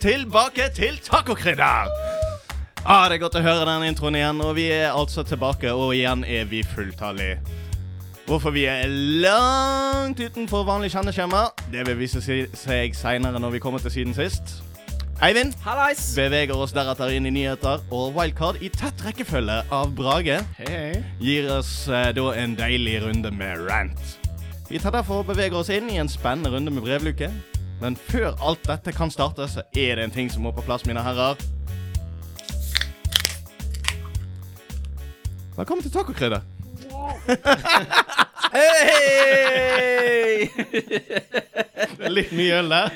tilbake til tacokrydder! Ah, det er godt å høre den introen igjen, og vi er altså tilbake, og igjen er vi fulltallige. Hvorfor vi er langt utenfor vanlig kjenneskjema, det vil vise seg seinere når vi kommer til siden sist. Eivind Hallais. beveger oss deretter inn i nyheter, og Wildcard i tett rekkefølge av Brage hey. gir oss eh, da en deilig runde med rant. Vi tar derfor og beveger oss inn i en spennende runde med brevluke. Men før alt dette kan starte, så er det en ting som må på plass, mine herrer. Velkommen til tacokrydder. Er litt mye øl der.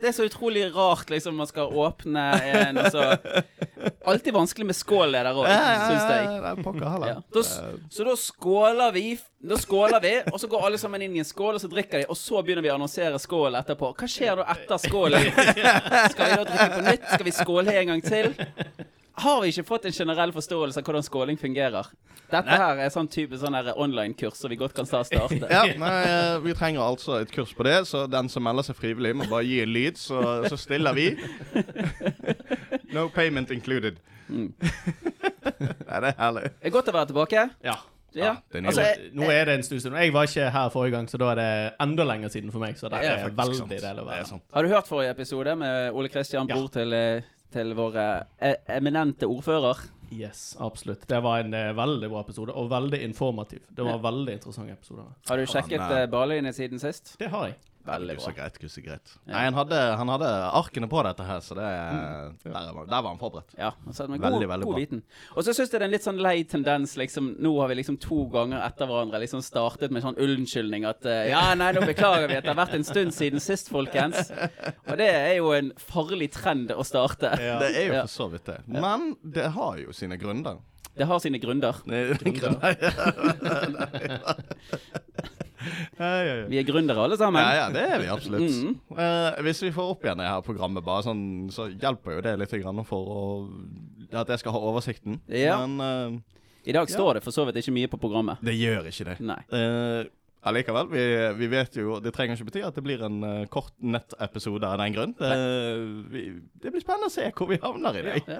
Det er så utrolig rart, liksom. Man skal åpne en, og så Alltid vanskelig med skål det der òg, syns jeg. Ja. Da, så da skåler vi, Da skåler vi, og så går alle sammen inn i en skål, og så drikker de, og så begynner vi å annonsere skål etterpå. Hva skjer da etter skålen? Skal vi da drikke på nytt? Skal vi skåle en gang til? Har vi ikke fått en generell forståelse av hvordan skåling fungerer? Dette her er sånn type sånn online-kurs som vi godt kan starte. Ja, nei, eh, Vi trenger altså et kurs på det, så den som melder seg frivillig, må bare gi en lyd, så, så stiller vi. No payment included. Mm. Nei, det er herlig. Det er godt å være tilbake. Ja. Ja. det er Altså, jeg, Nå er det en stund siden. Jeg var ikke her forrige gang, så da er det enda lenger siden for meg. Så det Ja, er veldig sant. deilig å Det være er sant. har du hørt forrige episode med Ole Kristian, Ja. til, eh, til vår eh, eminente ordfører? Yes, absolutt. Det var en eh, veldig bra episode, og veldig informativ. Det var veldig interessante episoder. Har du sjekket Han, eh, uh, Barløyene siden sist? Det har jeg. Veldig bra. greit, greit. Ja. Nei, han hadde, han hadde arkene på dette her, så det, der, var- der var han forberedt. Ja, altså, med Veldig, god, veldig god bra. viten. Og så syns jeg det er en litt sånn lei tendens, liksom. Nå har vi liksom to ganger etter hverandre liksom startet med sånn unnskyldning at uh, Ja, nei, nå beklager vi at det har vært en stund siden sist, folkens. Og det er jo en farlig trend å starte. Det er jo Ja. for så vidt det. Men det har jo sine grunner. Det har sine grunner. Nei, grunner. ja. Vi er gründere alle sammen. Ja, ja, det er vi absolutt. Mm. Eh, hvis vi får opp igjen det her programmet, bare sånn, så hjelper jo det litt for å, at jeg skal ha oversikten. Ja. Men eh, I dag står det for så vidt ikke mye på programmet. det gjør ikke det. Nei. Uh, Allikevel, vi, vi vet jo Det trenger ikke bety at det blir en uh, kort nettepisode av den grunn. Det, vi, det blir spennende å se hvor vi havner i det. Ja.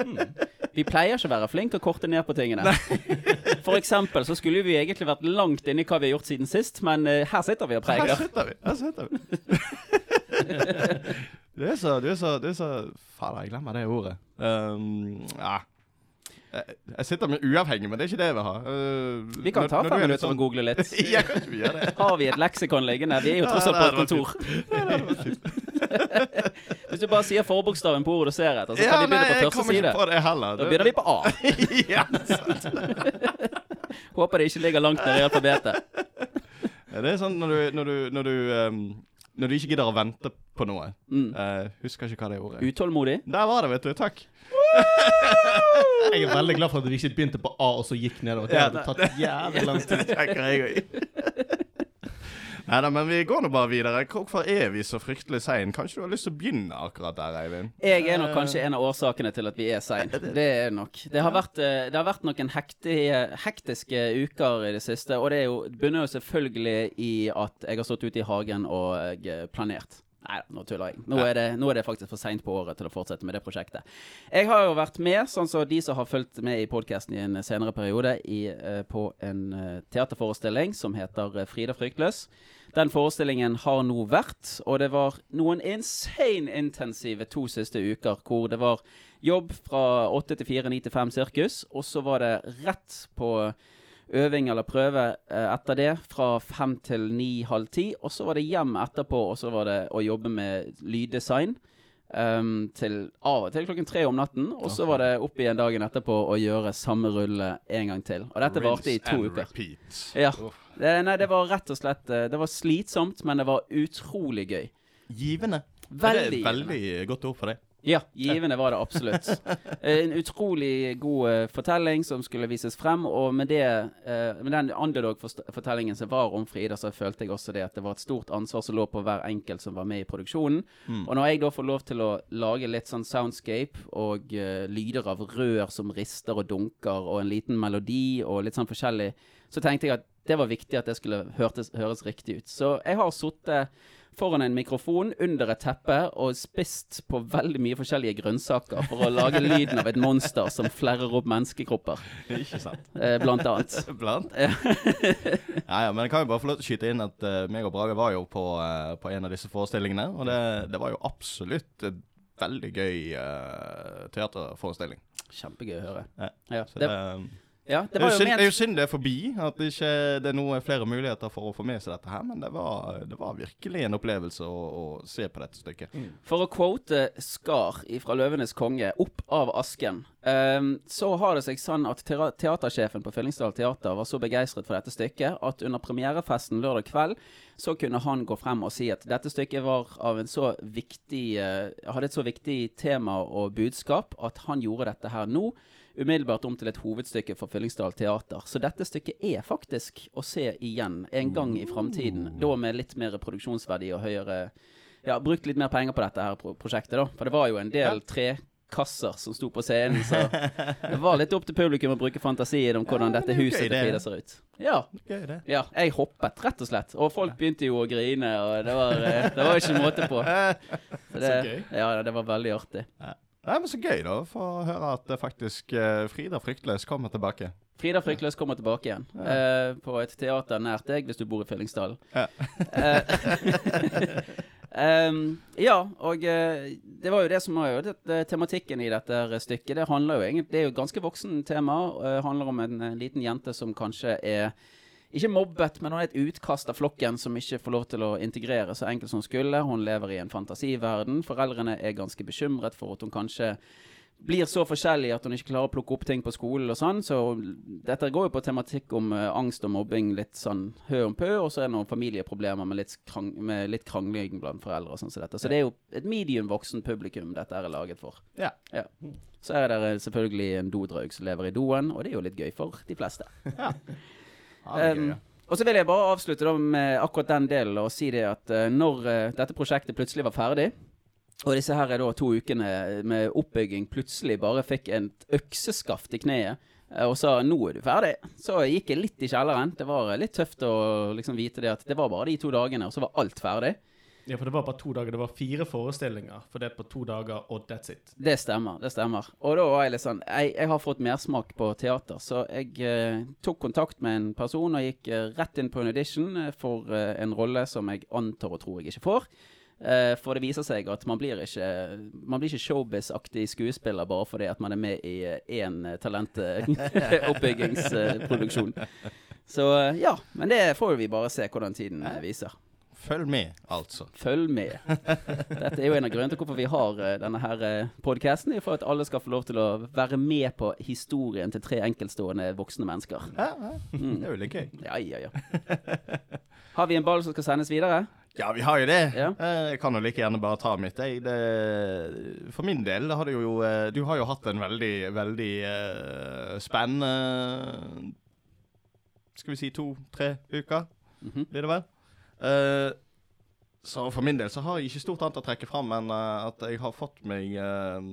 Vi pleier ikke å være flinke å korte ned på tingene. For eksempel så skulle vi egentlig vært langt inne i hva vi har gjort siden sist, men uh, her sitter vi og Her sitter vi. Her sitter vi. Du er så, du er så, du er så Fader, jeg glemmer det ordet. Um, ja. Jeg, jeg sitter med uavhengig, men det er ikke det jeg vil ha. Uh, Vi kan ta fem minutter sånn... og google litt. Ja, vi det? Har vi et leksikon liggende? Vi er jo tross alt på et kontor. Hvis du bare sier forbokstaven på ordet du ser etter, så kan vi begynne på første side. på det heller. Da begynner vi på A. ja, sant. Håper det ikke ligger langt nede i alfabetet. Ja, Det er sånn når du, når du, når du, um, når du ikke gidder å vente på noe. Mm. Uh, husker ikke hva det ordet er. Utålmodig. Der var det, vet du. Takk. Jeg er veldig glad for at vi ikke begynte på A og så gikk nedover. Det hadde tatt jævlig lang tid. Det tenker jeg òg. Nei da, men vi går nå bare videre. Hvorfor er vi så fryktelig sein? Kanskje du har lyst til å begynne akkurat der, Eivind? Jeg er nok kanskje en av årsakene til at vi er sein. Det er nok. Det har vært, eh, det har vært noen hektige, hektiske uker i det siste, og det er jo, bunner jo selvfølgelig i at jeg har stått ute i hagen og eh, planert. Nei da, nå tuller jeg. Nå er det, nå er det faktisk for seint på året til å fortsette med det prosjektet. Jeg har jo vært med, sånn som de som har fulgt med i podkasten i en senere periode, i, eh, på en eh, teaterforestilling som heter eh, Frida fryktløs. Den forestillingen har nå vært, og det var noen insane intensive to siste uker hvor det var jobb fra åtte til fire, ni til fem sirkus, og så var det rett på øving eller prøve eh, etter det fra fem til ni, halv ti, og så var det hjem etterpå, og så var det å jobbe med lyddesign. Um, til av og til klokken tre om natten, og så var det opp igjen dagen etterpå å gjøre samme rulle en gang til. Og dette varte i to uker. Repeat. Ja. Det, nei, det var rett og slett eh, Det var slitsomt, men det var utrolig gøy. Givende. Veldig Det er veldig godt ord for det. Ja, givende var det absolutt. Eh, En utrolig god eh, fortelling som skulle vises frem, og med, det, eh, med den underdog-fortellingen som var om Frida, så følte jeg også det at det var et stort ansvar som lå på hver enkelt som var med i produksjonen. Og når jeg da får lov til å lage litt sånn soundscape og uh, lyder av rør som rister og dunker, og en liten melodi og litt sånn forskjellig, så tenkte jeg at det var viktig at det skulle hørtes, høres riktig ut. Så jeg har sittet foran en mikrofon under et teppe og spist på veldig mye forskjellige grønnsaker for å lage lyden av et monster som flerrer opp menneskekropper, Ikke sant? eh, blant annet. Blant. ja, ja, men jeg kan jo bare få lov til å skyte inn at uh, meg og Brage var jo på, uh, på en av disse forestillingene, og det, det var jo absolutt en veldig gøy uh, teaterforestilling. Kjempegøy å høre. Ja. Ja, Så det, det, ja, det, var jo synd, det er jo synd det er forbi, at det ikke det er noe flere muligheter for å få med seg dette her, men det var, det var virkelig en opplevelse å, å se på dette stykket. For å quote Skar fra 'Løvenes konge', opp av asken, um, så har det seg sånn at teatersjefen på Fyllingsdal Teater var så begeistret for dette stykket at under premierefesten lørdag kveld så kunne han gå frem og si at dette stykket var av en så viktig uh, hadde et så viktig tema og budskap at han gjorde dette her nå. Umiddelbart om til et hovedstykke for Fyllingsdal Teater. Så dette stykket er faktisk å se igjen en gang i framtiden. Da med litt mer produksjonsverdi og høyere ja, brukt litt mer penger på dette her pro prosjektet, da. For det var jo en del tre kasser som sto på scenen, så det var litt opp til publikum å bruke fantasien om hvordan ja, dette det huset til. Frida ser ut. Ja. Ja, jeg hoppet, rett og slett. Og folk begynte jo å grine, og det var, eh, det var ikke måte på. Så det. Ja, det var veldig artig. Nei, men Så gøy, da, for å høre at faktisk eh, Frida Fryktløs kommer tilbake. Frida Fryktløs kommer tilbake igjen. Eh, på et teater nært deg, hvis du bor i Fyllingsdalen. Ja. Eh, ja, og eh, det var jo det som var jo det, det, tematikken i dette stykket. Det handler jo egentlig, det er jo et ganske voksen tema. Uh, handler om en, en liten jente som kanskje er ikke mobbet, men hun er et utkast av flokken som ikke får lov til å integrere så enkelt som hun skulle. Hun lever i en fantasiverden. Foreldrene er ganske bekymret for at hun kanskje blir så forskjellig at hun ikke klarer å plukke opp ting på skolen og sånn. Så dette går jo på tematikk om uh, angst og mobbing litt sånn hø om pø, og så er det noen familieproblemer med litt, krang med litt krangling blant foreldre og sånn som dette. Så det er jo et medium voksen publikum dette er laget for. Ja. Ja. Så er det selvfølgelig en dodraug som lever i doen, og det er jo litt gøy for de fleste. Ja, Um, og så vil jeg bare avslutte da med akkurat den delen og si det at eh, når eh, dette prosjektet plutselig var ferdig, og disse her er da to ukene med oppbygging plutselig bare fikk et økseskaft i kneet eh, og sa 'nå er du ferdig', så gikk jeg litt i kjelleren. Det var litt tøft å liksom vite det at det var bare de to dagene, og så var alt ferdig. Ja, for det var bare to dager. Det var fire forestillinger for det på to dager, og that's it. Det stemmer. det stemmer. Og da var jeg litt sånn Jeg, jeg har fått mersmak på teater, så jeg eh, tok kontakt med en person og gikk eh, rett inn på en audition eh, for eh, en rolle som jeg antar og tror jeg ikke får. Eh, for det viser seg at man blir ikke ikke showbiz-aktig skuespiller bare fordi at man er med i én uh, talentoppbyggingsproduksjon. så eh, ja. Men det får vi bare se hvordan tiden eh, viser. Følg med, altså. Følg med. Dette er jo en av grunnene til hvorfor vi har eh, denne her uh, podkasten. For at alle skal få lov til å være med på historien til tre enkeltstående voksne mennesker. Ja, ja. Det er jo litt gøy. Ja, ja, ja. Har vi en ball som skal sendes videre? Ja, vi har jo det. Ja. Eh, Jeg kan jo like gjerne bare ta mitt. Jeg, det, for min del har du jo eh, Du har jo hatt en veldig, veldig uh, spennende Skal vi si to-tre uker, Mhm. blir det vel? Eh, så for min del så har jeg ikke stort annet å trekke fram enn eh, at jeg har fått meg eh,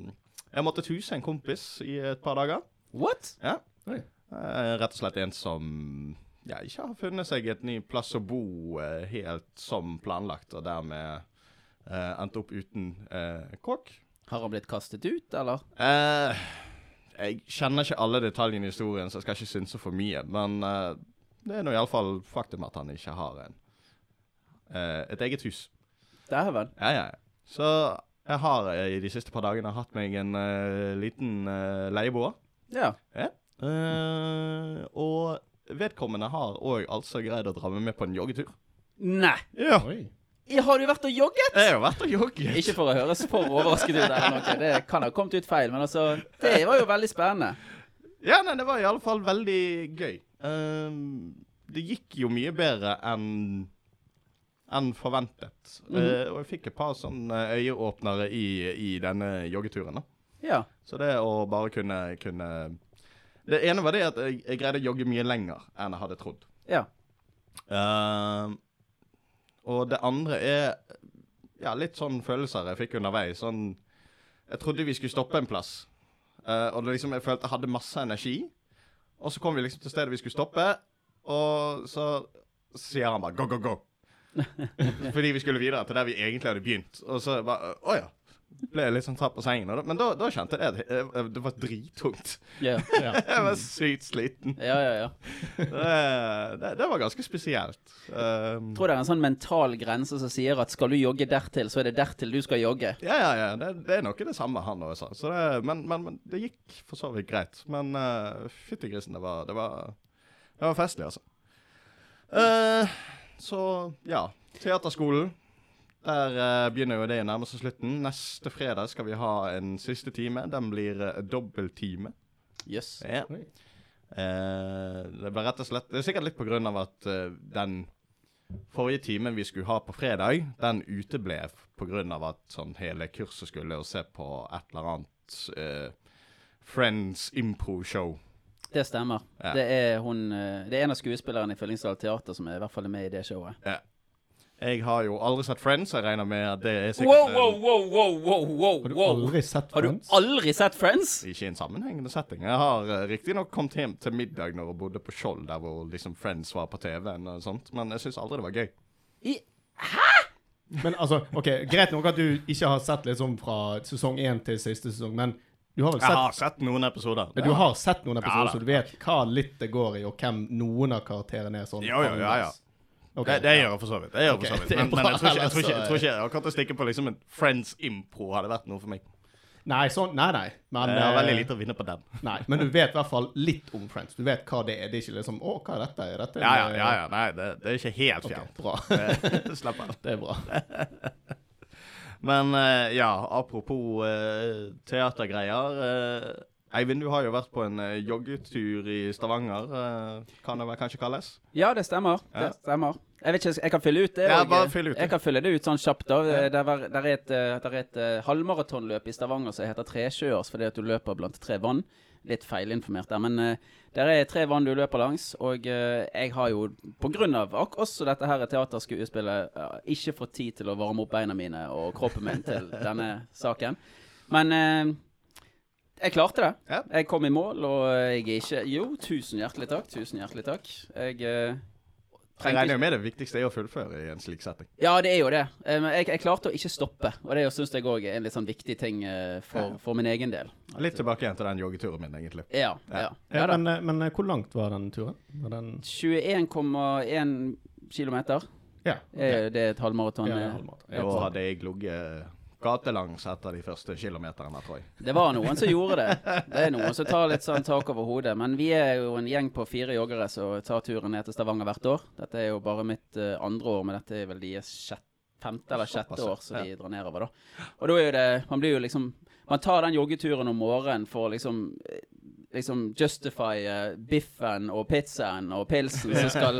Jeg måtte huse en kompis i et par dager. What? Ja. Rett og slett en som ja, ikke har funnet seg et ny plass å bo helt som planlagt, og dermed endte opp uten kåk. Har han blitt kastet ut, eller? Jeg kjenner ikke alle detaljene i historien, så jeg skal ikke synse for mye. Men det er nå iallfall faktum at han ikke har en, et eget hus. Dæven. Ja, ja. ja. Så jeg har eh, i de siste par dagene hatt meg en uh, liten uh, leieboer. Ja. Ja. Uh, og vedkommende har òg altså greid å dra meg med på en joggetur. Nei. Ja. Oi. Har du vært og jogget? Jeg har vært og jogget. Ikke for å høres for overrasket ut, eller noe. det kan ha kommet ut feil, men altså Det var jo veldig spennende. Ja, nei, det var i alle fall veldig gøy. Ehm, det gikk jo mye bedre enn enn forventet. Mm -hmm. uh, og jeg fikk et par sånne øyeåpnere i, i denne joggeturen. da. Ja. Så det å bare kunne, kunne Det ene var det at jeg, jeg greide å jogge mye lenger enn jeg hadde trodd. Ja. Uh, og det andre er ja, litt sånn følelser jeg fikk underveis. Sånn Jeg trodde vi skulle stoppe en plass. Uh, og det liksom, jeg følte jeg hadde masse energi. Og så kom vi liksom til stedet vi skulle stoppe, og så sier han bare 'go, go, go'. Fordi vi skulle videre til der vi egentlig hadde begynt. Og så bare Å ja. Ble jeg litt sånn tatt på sengen. Da, men da, da kjente jeg det, det var drittungt. Ja, Ja. Jeg var sykt sliten. ja, ja. ja. Det, det, var ganske spesielt. Um, tror det er en sånn mental grense som sier at skal du jogge dertil, så er det dertil du skal jogge. Ja, ja, ja. Det, det er nok det samme han også sa. Men, men, men det gikk for så vidt greit. Men uh, fytti grisen, det var, det var Det var festlig, altså. Eh, så ja. Teaterskolen. Der eh, begynner jo det å nærme seg slutten. Neste fredag skal vi ha en siste time. Den blir uh, dobbelttime. Yes. Ja. Eh, det ble rett og slett Det er sikkert litt på grunn av at eh, den forrige timen vi skulle ha på fredag, den uteble på grunn av at sånn hele kurset skulle og se på et eller annet eh, Friends impro-show. Det stemmer. Ja. Det, er hun, eh, det er en av skuespillerne i Fyllingsdal Teater som er i hvert fall med i det showet. Ja. Jeg har jo aldri sett Friends, jeg regner med at det er Wow, sikkert wow, wow, wow, wow, wow, Har du aldri sett Friends? Har du aldri sett Friends? Ikke i en sammenhengende setting. Jeg har uh, riktignok kommet hjem til middag når jeg bodde på Skjold, der hvor liksom Friends var på TV-en og sånt, men jeg syns aldri det var gøy. I, Men altså, ok, Greit nok at du ikke har sett liksom fra sesong én til siste sesong, men du har vel Jeg har sett noen episoder. Ja, du har sett noen episoder, ja, så du vet hva litt det går i, og hvem noen av karakterene er sånn. Jo, jo, ja, ja. Okay, det, det gjør jeg for så vidt. Det gjør jeg Ok, for så vidt. Men, men jeg tror ikke, jeg tror ikke, jeg tror ikke akkurat å stikke på liksom en Friends impro hadde vært noe for meg. Nei, sånn, nei, nei. Men, Jeg har eh, veldig lite å vinne på den. Nei, men du vet i hvert fall litt om Friends. Du vet hva det er. Det er ikke liksom Å, hva er dette? Er dette Ja, ja, eh, ja. ja. Nei, det, det er ikke helt fjernt. bra. Slapp av. det er bra. Men uh, ja, apropos uh, teatergreier. eh, Eivind, du har jo vært på en joggetur i Stavanger, kan det vel kanskje kalles? ja, det stemmer. Ja. Det stemmer. Jeg vet ikke, jeg kan fylle ut det. Ja, bare fylle ut det. Jeg kan fylle det ut sånn kjapt. da. Ja. Det, er, det er et, det er et halvmaratonløp i Stavanger som heter Tresjøers, fordi at du løper blant tre vann. Litt feilinformert der, men uh, der er tre vann du løper langs. Og uh, jeg har jo, av ak også dette her teaterskuespillet, uh, ikke fått tid til å varme opp beina mine og kroppen min til denne saken. Men uh, jeg klarte det. Ja. Jeg kom i mål, og jeg er ikke Jo, tusen hjertelig takk. Tusen hjertelig takk. Jeg Jeg regner jo med det viktigste er å fullføre i en slik setting. Ja, det er jo det. Eh, Men jeg, jeg klarte å ikke stoppe, og det syns jeg òg er en litt sånn viktig ting eh, for, for min egen del. Litt tilbake igjen til den joggeturen min, egentlig. Ja. Ja. ja. Men, eh, men hvor langt var den turen? Den 21,1 kilometer. Ja. Er det et halvmaraton? Ja, ja, halvmaraton. Og hadde jeg ligget gatelangs etter de første kilometerne, tror jeg. Det var noen som gjorde det. Det er noen som tar litt sånn tak over hodet. Men vi er jo en gjeng på fire joggere som tar turen ned til Stavanger hvert år. Dette er jo bare mitt eh, andre år, men dette er vel deres femte eller sjette år som vi drar nedover, da. Og da er jo det Man blir jo liksom Man tar den joggeturen om morgenen for å liksom eh, Liksom justify eh, biffen og pizzaen og pilsen som skal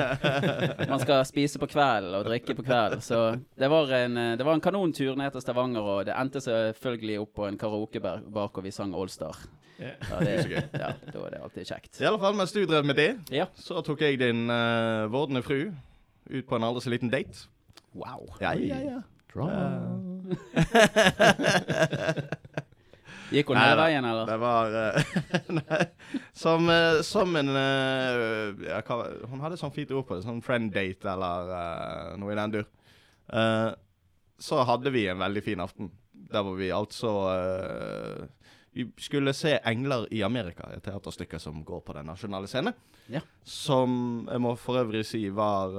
man skal spise på kvelden og drikke på kvelden. Så det var, en, eh, det var en kanontur ned til Stavanger, og det endte selvfølgelig opp på en karaokebar hvor vi sang Allstar. Yeah. Ja, det, ja, da er det alltid kjekt. I alle fall mens du drev med det, Ja. så tok jeg din uh, vordende fru ut på en aldri så liten date. Wow. Ja, ja, ja. Gikk hun hele veien, eller? Det var eh, Nei. Som, eh, som en eh, ja, hva, Hun hadde sånn fint ord på det. Sånn friend date eller uh, noe i den dur. Uh, så hadde vi en veldig fin aften. Der hvor vi altså uh, Vi skulle se 'Engler i Amerika', et teaterstykke som går på den nasjonale scene. Ja. Som jeg må for øvrig si var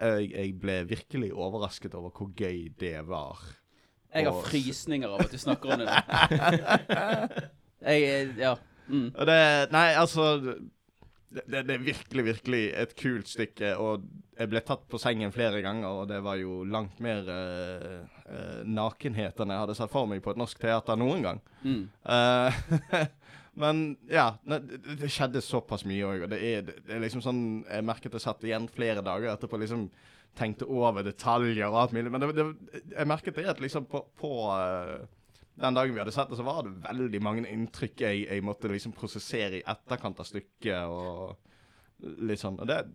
jeg, jeg ble virkelig overrasket over hvor gøy det var. Jeg har frysninger av at du snakker om det. Jeg, eh, ja. Mm. Det Nei, altså det, det, er virkelig, virkelig et kult stykke. Og jeg ble tatt på sengen flere ganger, og det var jo langt mer uh, eh, nakenhet enn jeg hadde sett for meg på et norsk teater noen gang. Mm. Uh, men ja, det, det skjedde såpass mye òg. Og det er, det er liksom sånn Jeg merket det satt igjen flere dager etterpå. liksom tenkte over detaljer og alt mulig. Men det, det, jeg merket det at liksom på, på eh, den dagen vi hadde sett det, så var det veldig mange inntrykk jeg, jeg måtte liksom prosessere i etterkant av stykket. og litt sånn. Og det er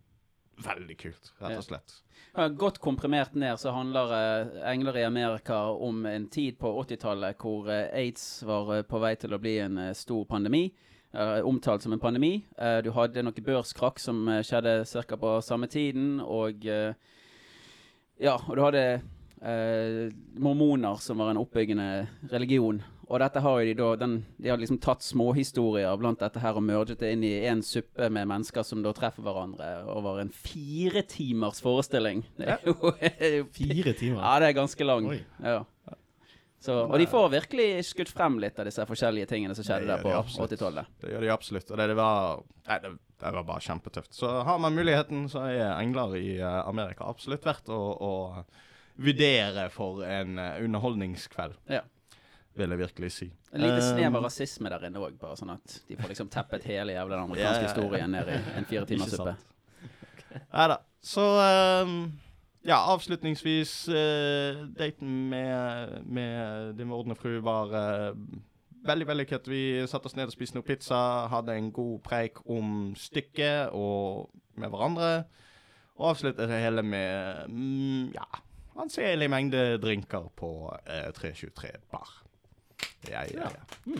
veldig kult, rett og slett. Ja, Godt komprimert ned så handler eh, 'Engler i Amerika' om en tid på 80-tallet hvor eh, aids var eh, på vei til å bli en eh, stor pandemi. omtalt som en pandemi. Du hadde noe børskrakk som skjedde ca. på samme tiden. Og eh, ja, og du hadde eh, mormoner som var en oppbyggende religion. Og dette har jo de da den, De har liksom tatt småhistorier blant dette her og merget det inn i én suppe med mennesker som da treffer hverandre over en fire timers forestilling. Det er jo, Fire timer. Ja, det er ganske lang. Ja. Så, og de får virkelig skutt frem litt av disse forskjellige tingene som skjedde der på 80-tallet. Det gjør de absolutt. Og det, det, var, nei, det, det var bare kjempetøft. Så har man muligheten, så er engler i eh, Amerika absolutt verdt å, å vurdere for en eh, underholdningskveld. Ja. Vil jeg virkelig si. En lite snev av Um, rasisme der inne òg, bare sånn at de får liksom teppet hele jævla den amerikanske ja, historien ned i en fire timers suppe. sant. Nei da. Så um, ja, avslutningsvis uh, Daten med, med din vordende fru var eh, veldig vellykket. Vi satte oss ned og spiste noe pizza, hadde en god preik om stykket og med hverandre. Og avsluttet det hele med mm, ja, anselig mengde drinker på eh, 323 bar. Ja, ja, ja.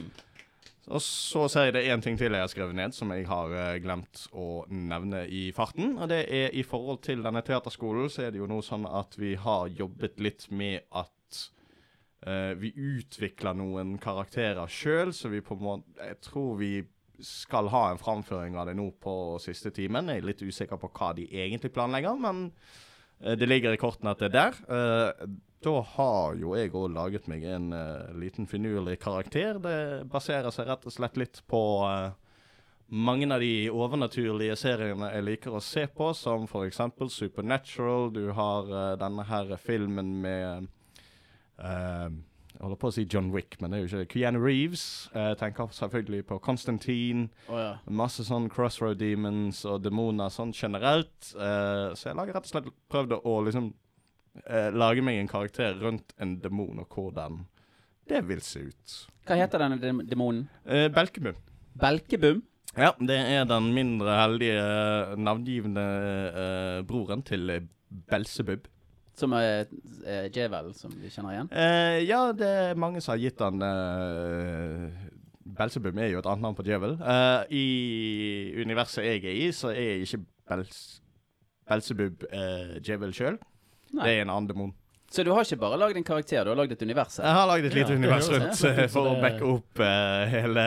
Og så ser jeg det én ting til jeg har skrevet ned, som jeg har eh, glemt å nevne i farten. Og det er i forhold til denne teaterskolen, så er det jo nå sånn at vi har jobbet litt med at eh, vi utvikler noen karakterer sjøl, så vi på en måte Jeg tror vi skal ha en framføring av det nå på siste timen. Jeg er litt usikker på hva de egentlig planlegger, men eh, det ligger i kortene at det er der. Eh, da har jo jeg òg laget meg en liten finurlig karakter. Det baserer seg rett og slett litt på mange av de overnaturlige seriene jeg liker å se på, som f.eks. Supernatural. Du har denne her filmen med eh, Jeg holder på å si John Wick, men det er jo ikke det. Keanu Reeves. Jeg tenker selvfølgelig på Constantine. Oh, ja. Masse sånn crossroad demons og demoner sånn generelt. Uh, så jeg lager rett og slett prøvd å liksom uh, lage meg en karakter rundt en demon, og hvordan det vil se ut. Hva heter denne dem- demonen? Uh, Belkebum. Belkebum? Ja, det er den mindre heldige, eh, navngivende eh, broren til eh, Belsebub. Som er er Jevel, som vi kjenner igjen? Eh, ja, det er mange som har gitt han uh, Belsebum er jo et annet navn på djevel. Eh, I universet jeg er i, så er ikke Bels Belsebub uh, djevel sjøl. Det er en annen demon. Så du har ikke bare lagd en karakter, du har lagd et univers? Jeg har lagd et lite ja, univers rundt eh, for å backe opp eh, hele,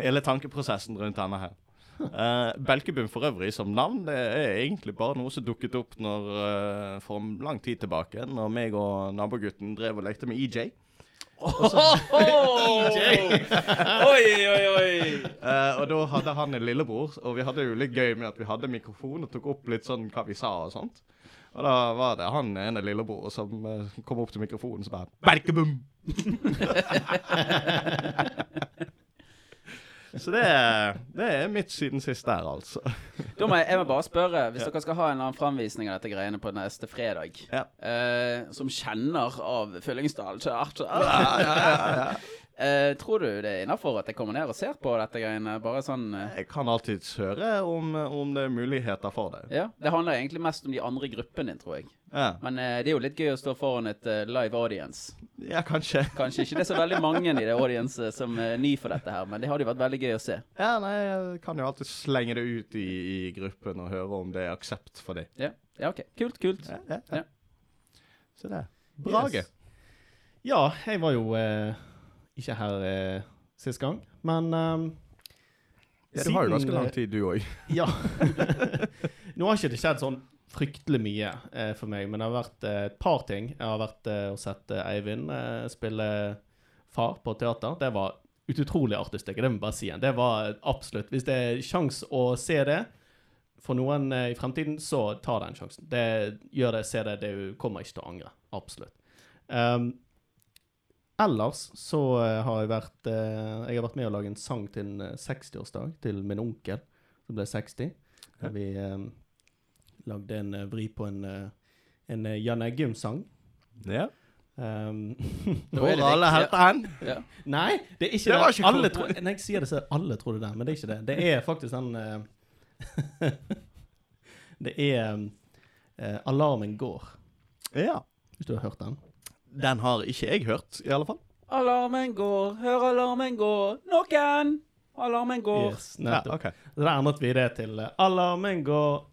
hele tankeprosessen rundt denne her. Uh, Belkebum for øvrig som navn det er egentlig bare noe som dukket opp når, uh, for lang tid tilbake, når meg og nabogutten drev og lekte med EJ. oi, oi, oi! Uh, og da hadde han en lillebror, og vi hadde jo litt gøy med at vi hadde mikrofon og tok opp litt sånn hva vi sa og sånt. Og da var det han ene lillebror som kom opp til mikrofonen og bare Belkebum! så det, er- det er mitt siden sist der, altså. Da må jeg, jeg må bare spørre, hvis dere skal ha en eller annen framvisning av dette greiene på neste fredag, Ja. eh, som kjenner av Fyllingsdal ja, Ja, eh, Tror du det er innafor at jeg kommer ned og ser på dette greiene? Bare sånn uh... Jeg kan alltids høre om, om det er muligheter for det. Ja. Det handler egentlig mest om de andre gruppene din, tror jeg. Ja, Men uh, det er jo litt gøy å stå foran et live audience. ja kanskje. Kanskje ikke det er så veldig mange i det audience som er ny for dette her, men det hadde jo vært veldig gøy å se. Ja, nei, jeg kan jo alltid slenge det ut i, i gruppen og høre om det er aksept for det. Ja, ja ok. Kult, kult. Ja, ja, Ja. ja. Så det. Brage. Yes. Ja, jeg var jo eh, ikke her eh, sist gang, men ehm, Ja, du har jo ganske lang eh, tid, du òg. Ja. Nå har ikke det skjedd sånn fryktelig mye eh, for meg, men det har vært eh, et par ting. Jeg har vært eh, og sett eh, Eivind eh, spille far på teater. Det var et utrolig artig stykke, det må jeg bare si. Det var absolutt Hvis det er sjans å se det for noen i fremtiden, så ta den sjansen. Det, gjør det, se det. Det kommer ikke til å angre. Absolutt. Um, ellers så eh, har jeg vært eh, Jeg har vært med å lage en sang til en eh, 60-årsdag til min onkel, som ble 60. Ja. Vi eh, lagde en eh, vri på en, eh, en eh, Jan Eggum-sang. Ja. Um, Hvor det er alle helter hen? Ja. nei, det er ikke Det det. var ikke alle tro, når jeg sier det, så alle tror det der, men det er ikke det. Det er faktisk den uh, Det er eh, 'Alarmen går', Ja. hvis du har hørt den. Den har ikke jeg hørt, i alle fall. Alarmen går, hør alarmen gå. Noen! Alarmen går. Yes, Ja, okay. ok. Så da endret vi det til eh, 'Alarmen går,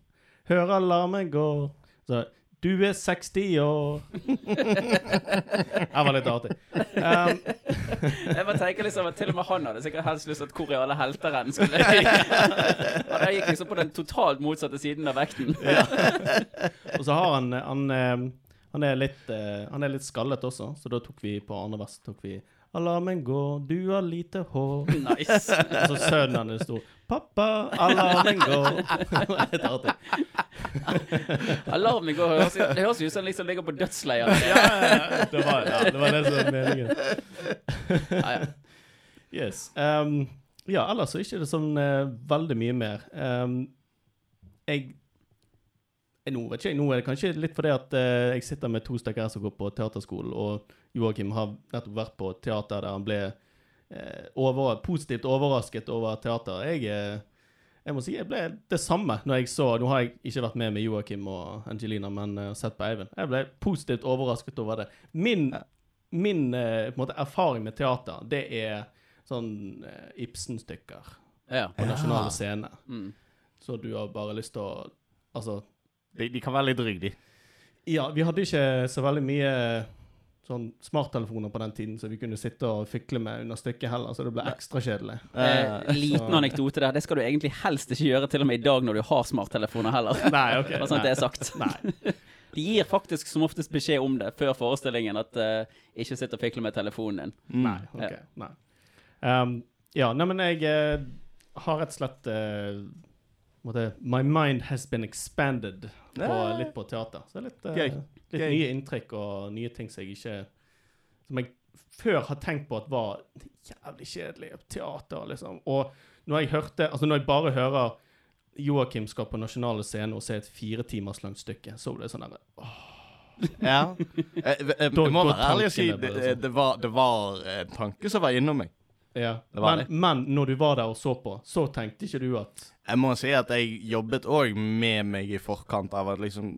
hør alarmen går'. Så du er 60 år. det var litt artig. Um, Jeg bare tenker liksom at Til og med han hadde sikkert helst lyst til at hvor er alle Og skulle Han gikk liksom på den totalt motsatte siden av vekten. og så har han Han, eh, han, er litt, eh, han er litt skallet også, så da tok vi på andre vers tok vi 'Alarmen går, du har lite hår'. Nice. Og så sønnen hans sto 'Pappa, alarmen går'. Helt litt artig. Alarmen går, høres, det høres ut som han liksom ligger på dødsleiet. Det var, ja, det var det som var meningen. Ja, ja. Yes. Um, ja, ellers så er ikke det sånn eh, veldig mye mer. Um, jeg nå vet ikke jeg, nå er det kanskje litt fordi at eh, jeg sitter med to stykker her som går på teaterskolen, og Joakim har nettopp vært på teater der han ble eh, over, positivt overrasket over teater. Jeg, eh, jeg må si jeg ble det samme når jeg så Nå har jeg ikke vært med med Joakim og Angelina, men uh, sett på Eivind. Jeg ble positivt overrasket over det. Min, min eh, på måte, erfaring med teater, det er sånn eh, Ibsen-stykker ja. på nasjonale scener. Mm. Så du har bare lyst til å Altså De, de kan være litt rygg, de. Ja, vi hadde ikke så veldig mye sånn smarttelefoner på den tiden, som vi kunne sitte og fikle med under stykket heller, så det ble ekstra kjedelig. Eh, liten anekdote der. Det skal du egentlig helst ikke gjøre til og med i dag når du har smarttelefoner heller. Nei, ok. Bare sånn at det er sagt. Nei. De gir faktisk som oftest beskjed om det før forestillingen, at uh, ikke sitt og fikle med telefonen din. Nei, ok. Nei. Um, ja, nei, men jeg uh, har rett og slett eh, måtte, My mind has been expanded på, litt på teater. Så det er litt, eh, Gøy. litt Gøy. nye inntrykk og nye ting som jeg ikke Som jeg før har tenkt på at var jævlig kjedelig. Teater, liksom. Og når jeg hørte Altså, når jeg bare hører Joakim skal på nasjonale scene og se et fire timers langt stykke, så ble det sånn der Ja. Jeg, jeg, jeg, må være ærlig og si det, det, sånn. var, det var en tanke som var innom meg. Ja. Var Men, men når du var der og så på, så tenkte ikke du at Jeg må si at jeg jobbet òg med meg i forkant av at liksom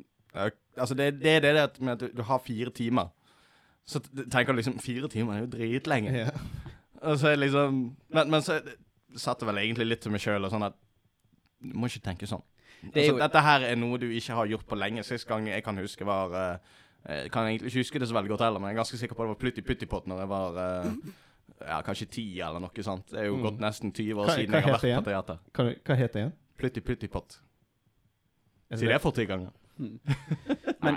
Altså, det, det er det med at du, har fire timer. Så tenker du liksom Fire timer er jo dritlenge. ja. Og så er liksom Men, men så satt det vel egentlig litt til meg sjøl og sånn at Du må ikke tenke sånn. Det altså, Dette her er noe du ikke har gjort på lenge. Sist gang jeg kan huske, var uh, Jeg kan egentlig ikke huske det så veldig godt heller, men jeg er ganske sikker på det var Plutti Puttipott når jeg var eh, ja, kanskje ti eller noe sånt. Det er jo Mm. gått nesten 20 år Hva- siden hva jeg har vært på teater. Hva, hva heter igjen? Plutti Puttipott. Er Si det for ti ganger. Nei.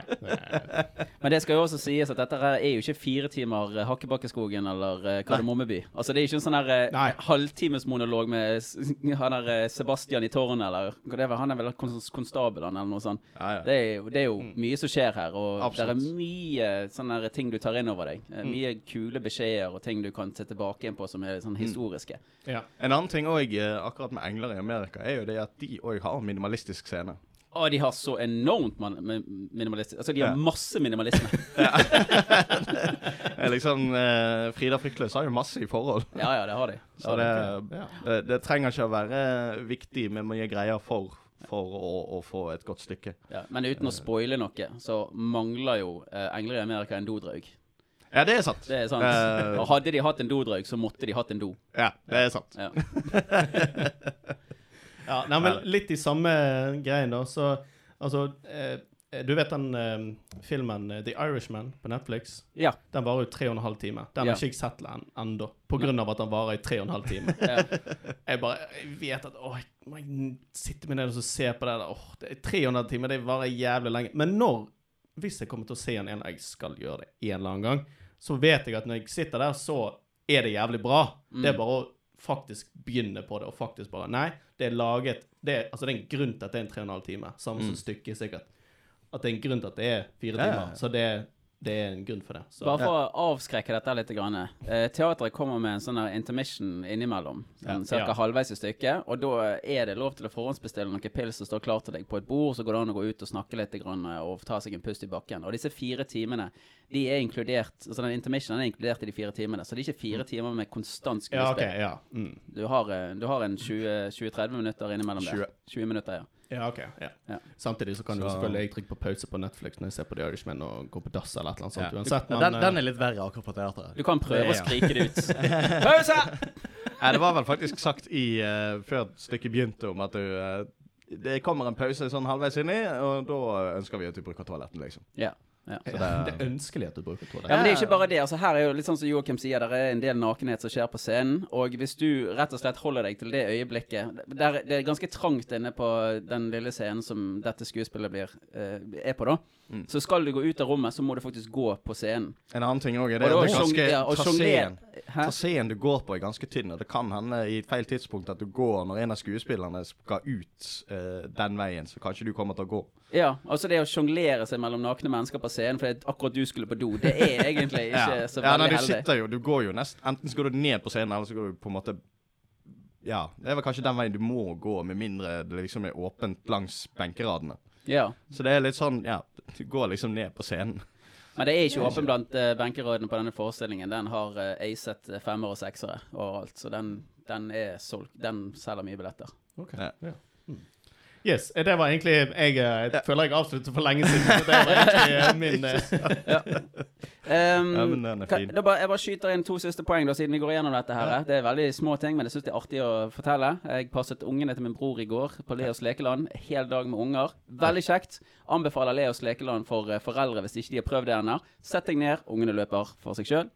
Men det skal jo også sies at dette er jo ikke fire timer eh, Hakkebakkeskogen eller Kardemommeby. Altså det er ikke en sånn her eh, halvtimesmonolog med han der eh, Sebastian i tårnet, eller det er, han er vel Konstabel konstabelen eller noe sånt. Ja, ja. Det er jo, det er jo mye som skjer her, og Absolutt. det er mye sånne ting du tar inn over deg. Eh, Mye kule beskjeder og ting du kan se tilbake igjen på som er sånn historiske. Ja. En annen ting òg, akkurat med engler i Amerika, er jo det at de òg har minimalistisk scene. Og de har så enormt minimalisme. Altså, de har masse minimalisme. Liksom eh, Frida Frykløs har jo masse i forhold. Ja, ja, det har de. Det Så har de. det, Ja. det, trenger ikke å være viktig med mye greier for, for å, å få et godt stykke. Ja, men uten å spoile noe, så mangler jo eh, Engler i Amerika en dodraug. Ja, det er sant. Det er sant. Uh, hadde de hatt en dodraug, så måtte de hatt en do. Ja, det er sant. Ja. Ja, nei, men litt i samme greien, da. Så altså eh, Du vet den eh, filmen eh, The Irishman på Netflix? ja. Den varer jo tre og en halv time. Den Ja. har ikke jeg sett en- ennå, på grunn av at den varer i tre og en halv time. ja. Jeg bare jeg vet at åh, jeg må sitte med ned og se på det der. Åh, det er tre og en halv time, det varer jævlig lenge. Men når, hvis jeg kommer til å se den igjen, jeg skal gjøre det en eller annen gang, så vet jeg at når jeg sitter der, så er det jævlig bra. Det er bare å faktisk begynne på det, og faktisk bare Nei, det er laget det er, Altså, det er en grunn til at det er en tre og en halv time. Samme som stykket, sikkert. At det er en grunn til at det er fire Ja, ja, timer. ja. Så det, det er en grunn for det. Så. Bare for å avskrekke dette litt. Grann. Eh, teatret kommer med en sånn intermission innimellom. Sånn Ja. Cirka halvveis i stykket. Og da er det lov til å forhåndsbestille noen pils som står klar til deg på et bord. Så går det an å gå ut og snakke litt grann, og ta seg en pust i bakken. Og disse fire timene de er inkludert Altså den intermissionen er inkludert i de fire timene. Så det er ikke fire timer med konstant Ja, skuespill. ja. Mm. Du har, eh, du har en 20-30 minutter innimellom 20. der. 20 minutter, ja. Ja, ok. Ja. Ja. Samtidig så kan du selvfølgelig jeg trykke på pause på Netflix når jeg ser på The Irishman og går på dass eller et eller annet sånt. Ja. Uansett, men den, eh, den er litt verre akkurat på teateret. Du kan prøve Det å skrike det ut. Pause! Nei, det var vel faktisk sagt i uh, før stykket begynte om at du uh, Det kommer en pause sånn halvveis inni, og da ønsker vi at du bruker toaletten, liksom. Ja. Ja. Så det, det- er ønskelig at du bruker toalett. Ja, men det er ikke bare det. altså Her er jo litt sånn som Joakim sier, det er en del nakenhet som skjer på scenen. Og hvis du rett og slett holder deg til det øyeblikket der, Det er ganske trangt inne på den lille scenen som dette skuespillet blir, eh, er på, da. Mm. Så skal du gå ut av rommet, så må du faktisk gå på scenen. En annen ting òg er Og det det er ganske ja, traseen. Traseen du går på er ganske tynn, og det kan hende i et feil tidspunkt at du går når en av skuespillerne skal ut uh, den veien, så kanskje du kommer til å gå. Ja, altså det å sjonglere seg mellom nakne mennesker på scenen fordi akkurat du skulle på do, det er egentlig ikke så veldig ja, nei, du heldig. sitter jo, du går jo nesten Enten går du ned på scenen, eller så går du på en måte Ja, det er vel kanskje den veien du må gå, med mindre det liksom er åpent langs benkeradene. Ja. Så det er litt sånn, ja, du går liksom ned på scenen. Men det er ikke åpen blant uh, benkerådene på denne forestillingen. Den har uh, acet eh, femmer og seksere overalt, så den, den er solgt. Den selger mye billetter. Ok, Ja. Ja. Yes, eh, det var egentlig Jeg, jeg jeg føler jeg avsluttet for lenge siden. Så det var egentlig eh, min ja. Um, Ja, men den er fin. da bare, jeg bare skyter inn to siste poeng, da, siden vi går igjennom dette. her Det er veldig små ting, men jeg syns det er artig å fortelle. Jeg passet ungene til min bror i går på Leos lekeland. Hel dag med unger. Veldig kjekt. Anbefaler Leos lekeland for eh, foreldre hvis ikke de har prøvd det ennå. Sett deg ned, ungene løper for seg sjøl.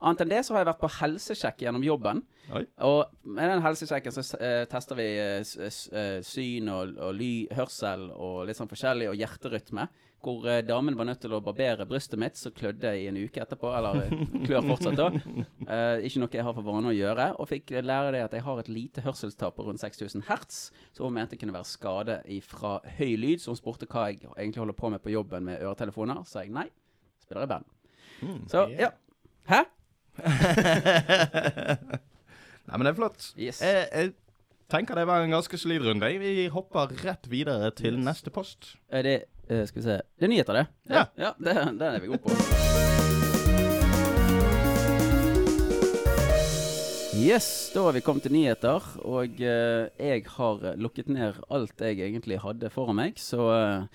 Annet enn det så har jeg vært på helsesjekk gjennom jobben. Oi. Og med den helsesjekken så uh, tester vi uh, syn og, og ly, hørsel og litt sånn forskjellig, og hjerterytme. Hvor uh, damen var nødt til å barbere brystet mitt, så klødde jeg i en uke etterpå. Eller klør fortsatt, da. Eh, ikke noe jeg har for vane å gjøre. Og fikk lære det at jeg har et lite hørselstap på rundt 6000 hertz, som hun mente kunne være skade fra høy lyd. Så hun spurte hva jeg egentlig holder på med på jobben med øretelefoner. Så sa jeg nei, spiller i band. Så ja. Hæ? Nei, men det er flott. Yes. Jeg, jeg tenker det var en ganske solid runde. Vi hopper rett videre til neste post. Er det uh, Skal vi se Det er nyheter, det. Ja. ja det, den er vi gode på. Yes, da har vi kommet til nyheter. Og uh, jeg har lukket ned alt jeg egentlig hadde foran meg. Så eh,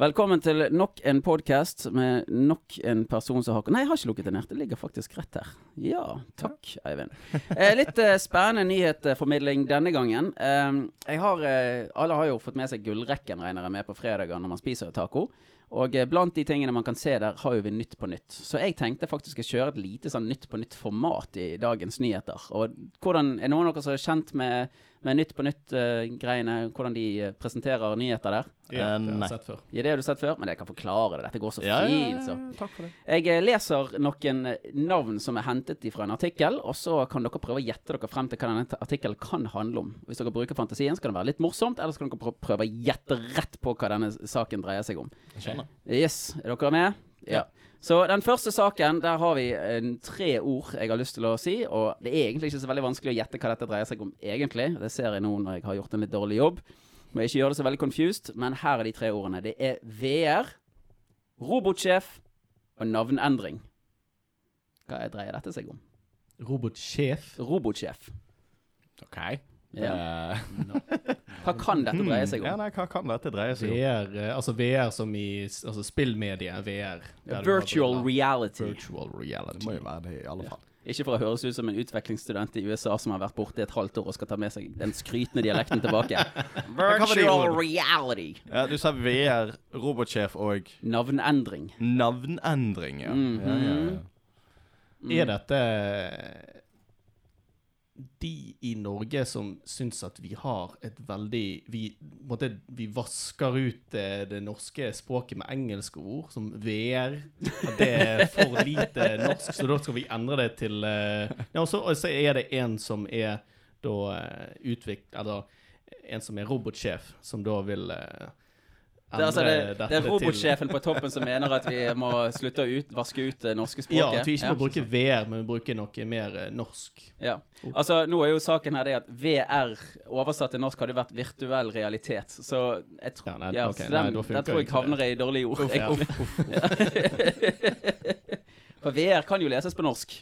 velkommen til nok en podkast med nok en person som har Nei, jeg har ikke lukket den her. Det ligger faktisk rett her. Ja, takk, Eivind. Eh, litt eh, spennende nyhetsformidling denne gangen. Eh, jeg har, eh, alle har jo fått med seg Gullrekken, regner jeg med, på fredager når man spiser taco. Og eh, blant de tingene man kan se der, har jo vi Nytt på Nytt. Så jeg tenkte faktisk å kjøre et lite sånn Nytt på Nytt-format i dagens nyheter. Og hvordan, Er noen av dere som er kjent med, med Nytt på Nytt-greiene? hvordan de eh, presenterer nyheter der? Ja, det har jeg sett før. Ja, det har du sett før, men jeg kan forklare det. Dette går så Ja, ja, ja, fint. så. takk for det. Jeg eh, leser noen eh, navn som er hentet fra en artikkel, og så kan dere prøve å gjette dere frem til hva denne artikkelen kan handle om. Hvis dere bruker fantasien, skal det være litt morsomt, eller så kan dere prøve å gjette rett på hva denne saken dreier seg om. Jeg skjønner. Yes, er dere med? Ja. Så den første saken, der har vi en, tre ord jeg har lyst til å si. Og det er egentlig ikke så veldig vanskelig å gjette hva dette dreier seg om egentlig. Det ser jeg nå når jeg har gjort en litt dårlig jobb. Må jeg ikke gjøre det så veldig confused, men her er de tre ordene. Det er VR, robotsjef og navnendring. Hva dreier dette seg om? Robotsjef. Robotsjef. OK. Ja. Eh, Hva kan dette dreie seg om? ja, nei, hva kan dette dreie seg om? VR, eh, altså VR som i altså spillmediet VR. Virtual reality. Virtual reality. Det må jo være det, i alle fall. Ikke for å høres ut som en utvekslingsstudent i USA som har vært borte i et halvt år og skal ta med seg den skrytende dialekten tilbake. Virtual reality. Ja, Du sa VR, robotsjef og Navnendring. navnendring, ja. Mhm. ja, ja, ja. Mm. Er dette de i Norge som syns at vi har et veldig Vi, måtte, vi vasker ut det, det norske språket med engelske ord, som VR. At det er for lite norsk, så da skal vi endre det til eh, Ja, og så, er det en som er da uh, utvikt... Eller en som er robotsjef, som da vil eh, Det er, altså, det, det er robotsjefen på toppen som mener at vi må slutte å ut, vaske ut det norske språket. Ja, at vi ikke må bruke VR, men bruke noe mer eh, norsk. Ja. Altså, nå er jo saken her det at VR oversatt til norsk hadde vært virtuell realitet. Så jeg tror Ja, nei, ja, okay, den, nei, den tror jeg havner i dårlige ord. Ja. For VR kan jo leses på norsk.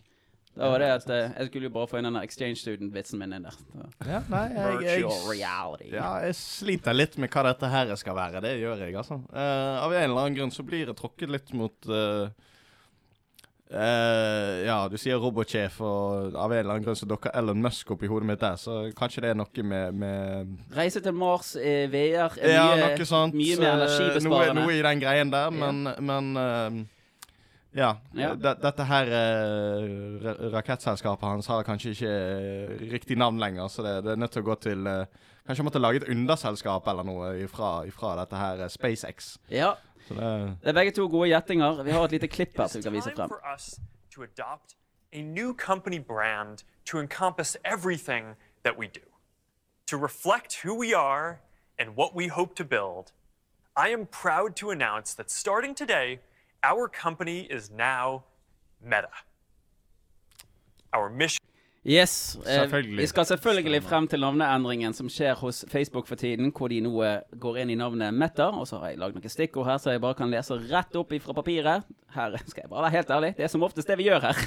Da var det at eh, Jeg skulle jo bare få inn den exchange student-vitsen min inn der. Ja, nei, jeg, jeg, Virtual reality. ja, jeg sliter litt med hva dette her skal være. Det gjør jeg, altså. Uh, av en eller annen grunn så blir jeg tråkket litt mot uh, uh, Ja, du sier robotsjef, og av en eller annen grunn så dukker Elon Musk opp i hodet mitt der, så kanskje det er noe med, med Reise til Mars i VR er Ja, mye, noe sånt. mye mer energibesparende. noe, noe i den greien der, men, men eh, ja. Ja. Dette her eh, rakettselskapet hans har kanskje ikke eh, riktig navn lenger, så det, det er nødt til å gå til eh, Kanskje måtte lage et underselskap eller noe ifra, ifra dette her eh, SpaceX. Ja, Så det det er begge to gode gjettinger. Vi har et lite klipp her som vi kan vise frem. to adopt a new company brand to encompass everything that we do, to reflect who we are and what we hope to build. I am proud to announce that starting today, our company is now Meta. Our mission. Yes. eh, Selvfølgelig. vi skal selvfølgelig frem til navneendringen som skjer hos Facebook for tiden, hvor de nå eh, går inn i navnet Meta. Og så har jeg lagd noen stikkord her, så jeg bare kan lese rett opp fra papiret. Her skal jeg bare være helt ærlig. Det er som oftest det vi gjør her.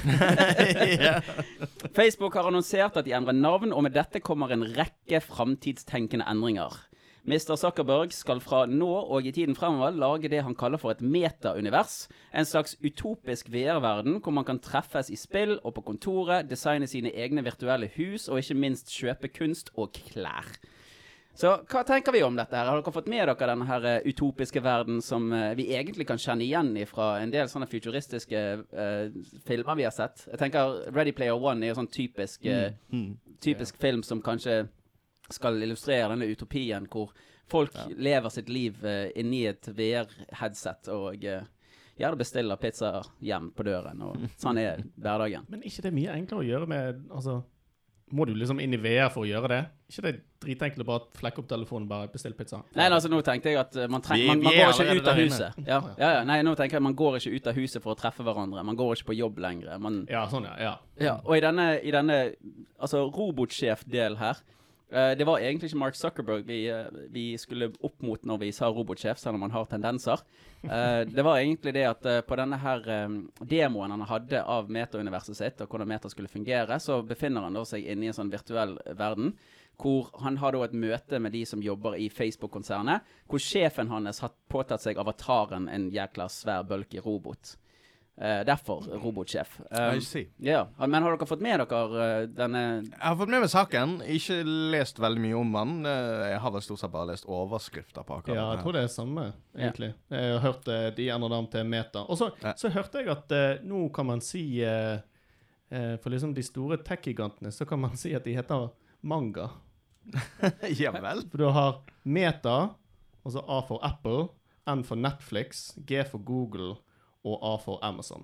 Facebook har annonsert at de endrer navn, og med dette kommer en rekke framtidstenkende endringer. Mr. Zuckerberg skal fra nå og i tiden fremover lage det han kaller for et meta-univers. En slags utopisk VR-verden hvor man kan treffes i spill og på kontoret, designe sine egne virtuelle hus og ikke minst kjøpe kunst og klær. Så hva tenker vi om dette? her? Har dere fått med dere denne her eh, utopiske verden som eh, vi egentlig kan kjenne igjen fra en del sånne futuristiske uh, filmer vi har sett? Jeg tenker Ready Player One er jo sånn typisk, eh, typisk film som kanskje skal illustrere denne utopien hvor folk lever sitt liv uh, inni et VR-headset og uh, gjerne bestiller pizza hjem på døren. Og sånn er hverdagen. Men ikke det er mye enklere å gjøre med Altså, må du liksom inn i VR for å gjøre det? Ikke det er dritenkelt å bare flekke opp telefonen og bare bestille pizza? Nei, altså nå tenkte jeg at eh, man, treng, man, man går ikke ut av huset. Ja, ja, ja. Nei, nå tenker jeg man går ikke ut av huset for å treffe hverandre. Man går ikke på jobb lenger. Man, Ja, sånn, ja. ja. ja, og i denne, i denne altså robotsjef-del her eh, Det var egentlig ikke Mark Zuckerberg vi, uh, vi skulle opp mot når vi sa robotsjef, selv om han har tendenser. Uh, det var egentlig det at på denne her um, demoen han hadde av metauniverset sitt, og hvordan meta skulle fungere, så befinner han da seg inne i en sånn virtuell verden. Hvor han har da et møte med de som jobber i Facebook-konsernet. Hvor sjefen hans har påtatt seg avataren en jækla svær, bulky robot. Eh, derfor robotsjef. Um, I see. ja, Men har dere fått med dere uh, denne Jeg har fått med meg saken, ikke lest veldig mye om den. Uh, Jeg har vel stort sett bare lest overskrifter på akkurat Ja, jeg tror det er samme, egentlig. Jeg har hørt de endrer dem til Meta. Og så, Ja. så hørte jeg at nå kan man si For liksom de store tech-gigantene så kan man si at de heter Manga. ja vel. For du har Meta, og så A for Apple, N for Netflix, G for Google og A for Amazon.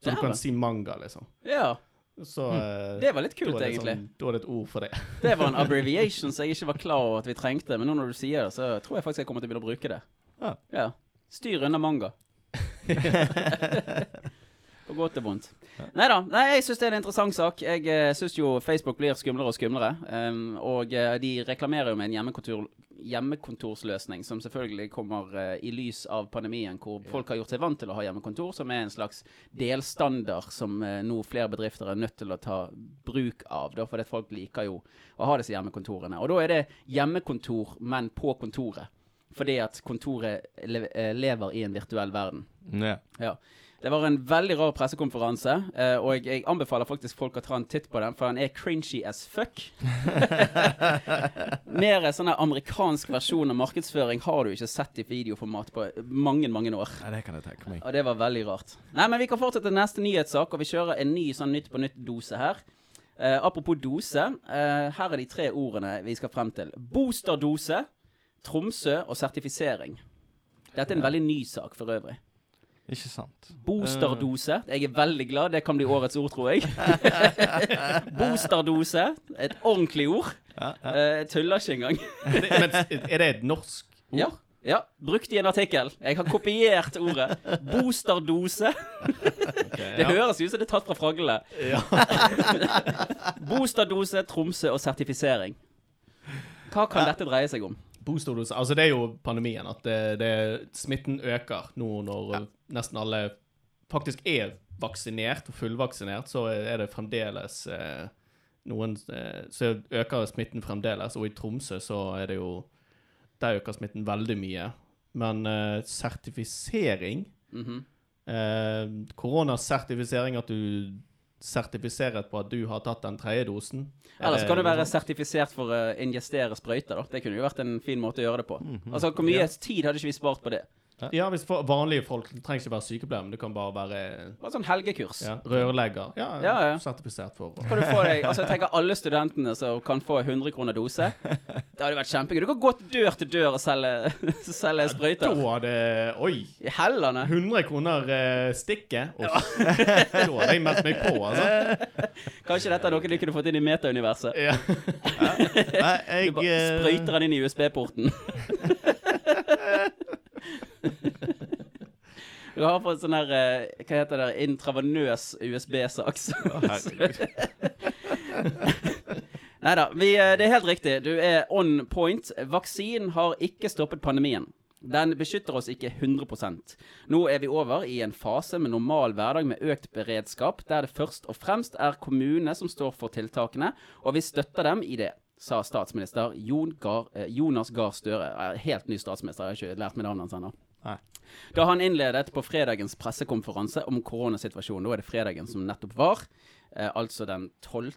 Så du Dæven. kan si manga, liksom. Ja, Så eh, det var litt kult, det egentlig. Sånn, da er det et ord for det. Det var en abbreviation som jeg ikke var klar over at vi trengte, men nå når du sier det, så tror jeg faktisk jeg kommer til å begynne å bruke det. Ja. Styr unna manga. På godt og vondt. Neida, Nei jeg syns det er en interessant sak. Jeg uh, syns jo Facebook blir skumlere og skumlere. Um, og eh, de reklamerer jo med en hjemmekontor, hjemmekontorsløsning som selvfølgelig kommer uh, i lys av pandemien, hvor folk har gjort seg vant til å ha hjemmekontor, som er en slags delstandard som uh, nå flere bedrifter er nødt til å ta bruk av. Da, fordi folk liker jo å ha disse hjemmekontorene. Og da er det hjemmekontor, men på kontoret. Fordi at kontoret le eh, lever i en virtuell verden. Ja. Ja. Det var en veldig rar pressekonferanse, eh, og jeg, anbefaler faktisk folk å ta en titt på den, for den er cringy as fuck. Mer sånn amerikansk versjon av markedsføring har du ikke sett i videoformat på mange, mange år. Nei, det kan jeg tenke meg. Og det var veldig rart. Nei, men vi kan fortsette neste nyhetssak, og vi kjører en ny sånn Nytt på nytt-dose her. Uh, apropos dose, uh, her er de tre ordene vi skal frem til. Boosterdose, Tromsø og sertifisering. Dette er en veldig ny sak for øvrig. Ikke sant. Boosterdose. Jeg er veldig glad. Det kan bli årets ord, tror jeg. Boosterdose. Et ordentlig ord. Ja, ja. Eh, Jeg tuller ikke engang. Men er det et norsk ord? Ja. Ja, brukt i en artikkel. Jeg har kopiert ordet. Boosterdose. det høres ut som det er tatt fra fraglene. Boosterdose, Tromsø og sertifisering. Hva kan dette dreie seg om? Boosterdose Altså, det er jo pandemien. At det, det, smitten øker nå når nesten alle faktisk er vaksinert og fullvaksinert, så er det fremdeles eh, noen eh, Så øker smitten fremdeles. Og i Tromsø så er det jo Der øker smitten veldig mye. Men eh, sertifisering Mhm. eh, Koronasertifisering, at du sertifiserer på at du har tatt den tredje dosen. Eller så kan du være sertifisert for å injestere sprøyter. da. Det kunne jo vært en fin måte å gjøre det på. Altså, Hvor mye tid hadde ikke vi spart på det? Ja, hvis for, vanlige folk det trenger ikke være sykepleier, men det kan bare være Bare sånn helgekurs. ja, rørlegger. Ja, Ja, ja. sertifisert for. Kan du få deg, altså jeg tenker Alle studentene som kan få 100 kroner dose. Det hadde vært kjempegøy. Du kan gå dør til dør og selge, selge Da sprøyter. hadde Oi! I hellene. 100 kroner eh, stikket. Uff. da hadde jeg meldt meg på, altså. Kanskje dette er noe du kunne fått inn i metauniverset. Ja. Nei, Du bare sprøyter den inn i USB-porten. Du har fått sånn her eh, Hva heter det? Intravenøs USB-saks. Nei da, det er helt riktig. Du er on point. Vaksinen har ikke stoppet pandemien. Den beskytter oss ikke 100% Nå er vi over i en fase med normal hverdag med økt beredskap, der det først og fremst er kommunene som står for tiltakene, og vi støtter dem i det, sa statsminister Jon Gahr, eh, Jonas Gahr Støre. Helt ny statsminister, jeg har ikke lært meg navnet hans ennå. Nei. Da han innledet på fredagens pressekonferanse om koronasituasjonen. Da er det fredagen som nettopp var, eh, altså den 12.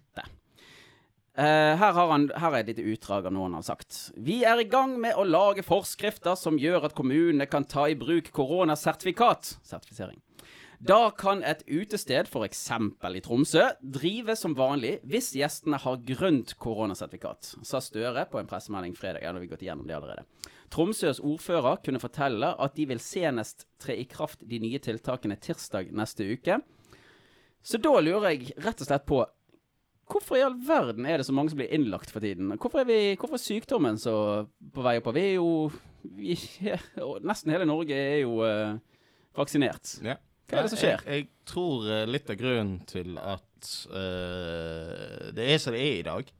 Eh, her, han, her er et lite utdrag av noe han har sagt. Vi er i gang med å lage forskrifter som gjør at kommunene kan ta i bruk koronasertifikat. Sertifisering. Da kan et utested, f.eks. i Tromsø, drive som vanlig hvis gjestene har grønt koronasertifikat, sa Støre på en pressemelding fredag. Ja, nå har vi gått igjennom det allerede. Tromsøs ordfører kunne fortelle at de vil senest tre i kraft de nye tiltakene tirsdag neste uke. Så da lurer jeg rett og slett på Hvorfor i all verden er det så mange som blir innlagt for tiden? Hvorfor er, vi, hvorfor er sykdommen så på vei oppover? Vi er jo vi, Nesten hele Norge er jo uh, vaksinert. Ja. Hva er det som skjer? Jeg, jeg tror eh, litt av grunnen til at uh, det er som det er i dag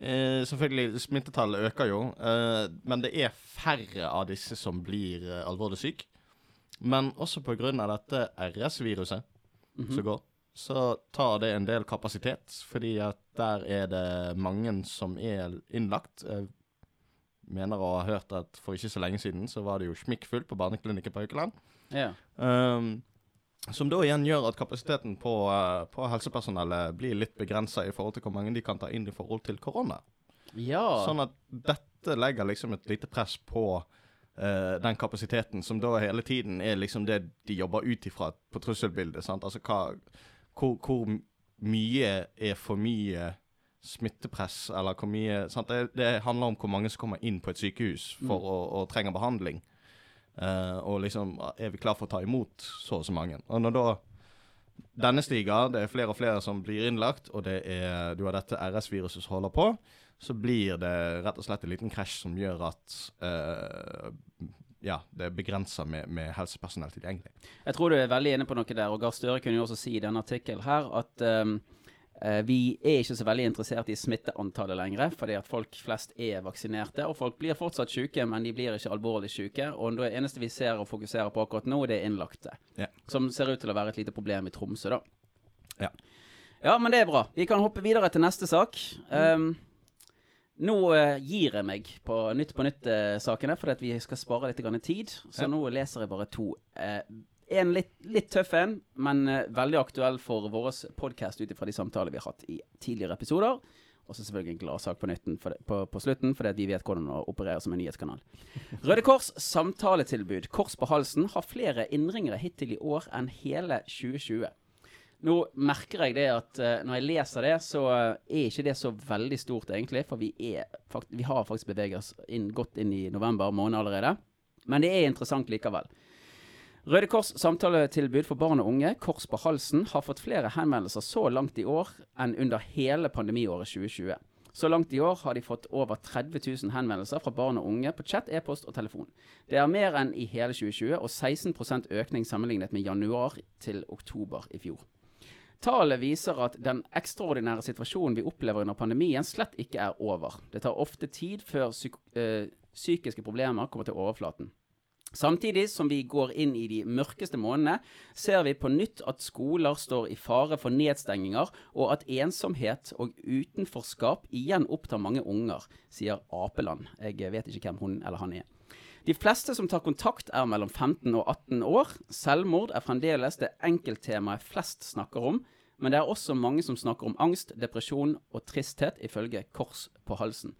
eh, Selvfølgelig, smittetallet øker jo, eh, men det er færre av disse som blir eh, alvorlig syke. Men også av dette RS-viruset Mhm. som går, så tar det en del kapasitet, fordi at der er det mange som er innlagt. Jeg mener å ha hørt at for ikke så lenge siden så var det jo smikkfullt på barneklinikken på Haukeland. Ja. Um, som da igjen gjør at kapasiteten på, eh, på helsepersonellet blir litt begrensa i forhold til hvor mange de kan ta inn i forhold til korona. ja. Sånn at dette legger liksom et lite press på uh, den kapasiteten som da hele tiden er liksom det de jobber ut ifra på trusselbildet. sant? Altså hva, hvor, hvor mye er for mye smittepress, eller hvor mye sant? Det, det handler om hvor mange som kommer inn på et sykehus for å, å trenge behandling. Eh, og liksom, er vi klar for å ta imot så og så mange? Og når da denne stiger, det er flere og flere som blir innlagt, og det er, du har dette RS-viruset som holder på, så blir det rett og slett en liten krasj som gjør at uh, ja, det er begrensa med, med helsepersonell tilgjengelig. Jeg tror du er veldig inne på noe der, og Gahr Støre kunne jo også si i denne artikkelen her at eh, vi er ikke så veldig interessert i smitteantallet lenger, fordi at folk flest er vaksinerte. Og folk blir fortsatt syke, men de blir ikke alvorlig syke. Og det eneste vi ser og fokuserer på akkurat nå, det er innlagte. Ja. Som ser ut til å være et lite problem i Tromsø, da. Ja. Ja, men det er bra. Vi kan hoppe videre til neste sak. Um, nå eh, gir jeg meg på Nytt på nytt-sakene, fordi at vi skal spare litt tid. Så Ja. nå leser jeg bare to. Eh, en litt, litt tøff en, men eh, veldig aktuell for vår podkast ut ifra de samtaler vi har hatt i tidligere episoder. Og så selvfølgelig en gladsak på, på, på slutten, fordi vi vet hvordan å operere som en nyhetskanal. Røde Kors samtaletilbud Kors på halsen har flere innringere hittil i år enn hele 2020. Nå merker jeg det at uh, når jeg leser det, så eh, er ikke det så veldig stort, egentlig. For vi, er, vi har faktisk beveget oss inn, godt inn i november måned allerede. Men det er interessant likevel. Røde Kors samtaletilbud for barn og unge, Kors på halsen, har fått flere henvendelser så langt i år enn under hele pandemiåret 2020. Så langt i år har de fått over 30 000 henvendelser fra barn og unge på chat, e-post og telefon. Det er mer enn i hele 2020, og 16% økning sammenlignet med januar til oktober i fjor. Tallet viser at den ekstraordinære situasjonen vi opplever under pandemien, slett ikke er over. Det tar ofte tid før psyk øh, psykiske problemer kommer til overflaten. Samtidig som vi går inn i de mørkeste månedene, ser vi på nytt at skoler står i fare for nedstenginger, og at ensomhet og utenforskap igjen opptar mange unger, sier Apeland. Jeg vet ikke hvem hun eller han er. De fleste som tar kontakt er mellom 15 og 18 år. Selvmord er fremdeles det enkelttemaet flest snakker om, men det er også mange som snakker om angst, depresjon og tristhet, ifølge Kors på halsen.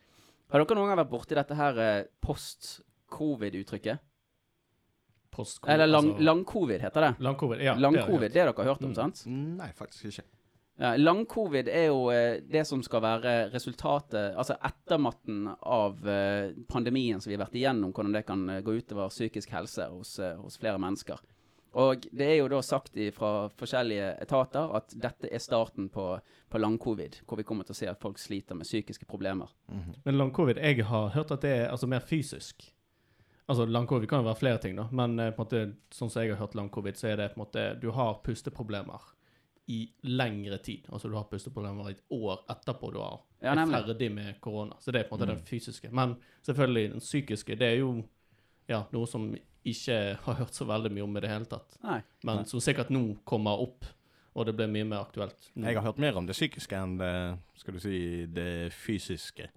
Har dere noen gang vært borti dette her eh, post-covid-uttrykket? Post Eller lang- altså- lang-covid, heter det. Lang-covid, ja. det har det har dere hørt om, sant? Nei, faktisk ikke. Ja, Lang-covid er jo eh, det som skal være resultatet, altså ettermatten av eh, pandemien som vi har vært igjennom, hvordan det kan eh, gå utover psykisk helse hos, hos flere mennesker. Og det er jo da sagt fra forskjellige etater at dette er starten på, på lang-covid, hvor vi kommer til å se at folk sliter med psykiske problemer. Men lang-covid, jeg har hørt at det er altså, mer fysisk. Altså Lang-covid kan jo være flere ting, da, men eh, på en måte, sånn som jeg har hørt lang-covid, så er det på en måte Du har pusteproblemer i lengre tid. Altså du har pusteproblemer i et år etterpå du har Ja, er ferdig med korona. Så det er på en måte den fysiske. Men selvfølgelig, den psykiske, det er jo ja, noe som ikke har hørt så veldig mye om i det hele tatt. Nei. Men som sikkert nå kommer opp, og det blir mye mer aktuelt. nå. Jeg har hørt mer om det psykiske enn det, skal du si, det fysiske,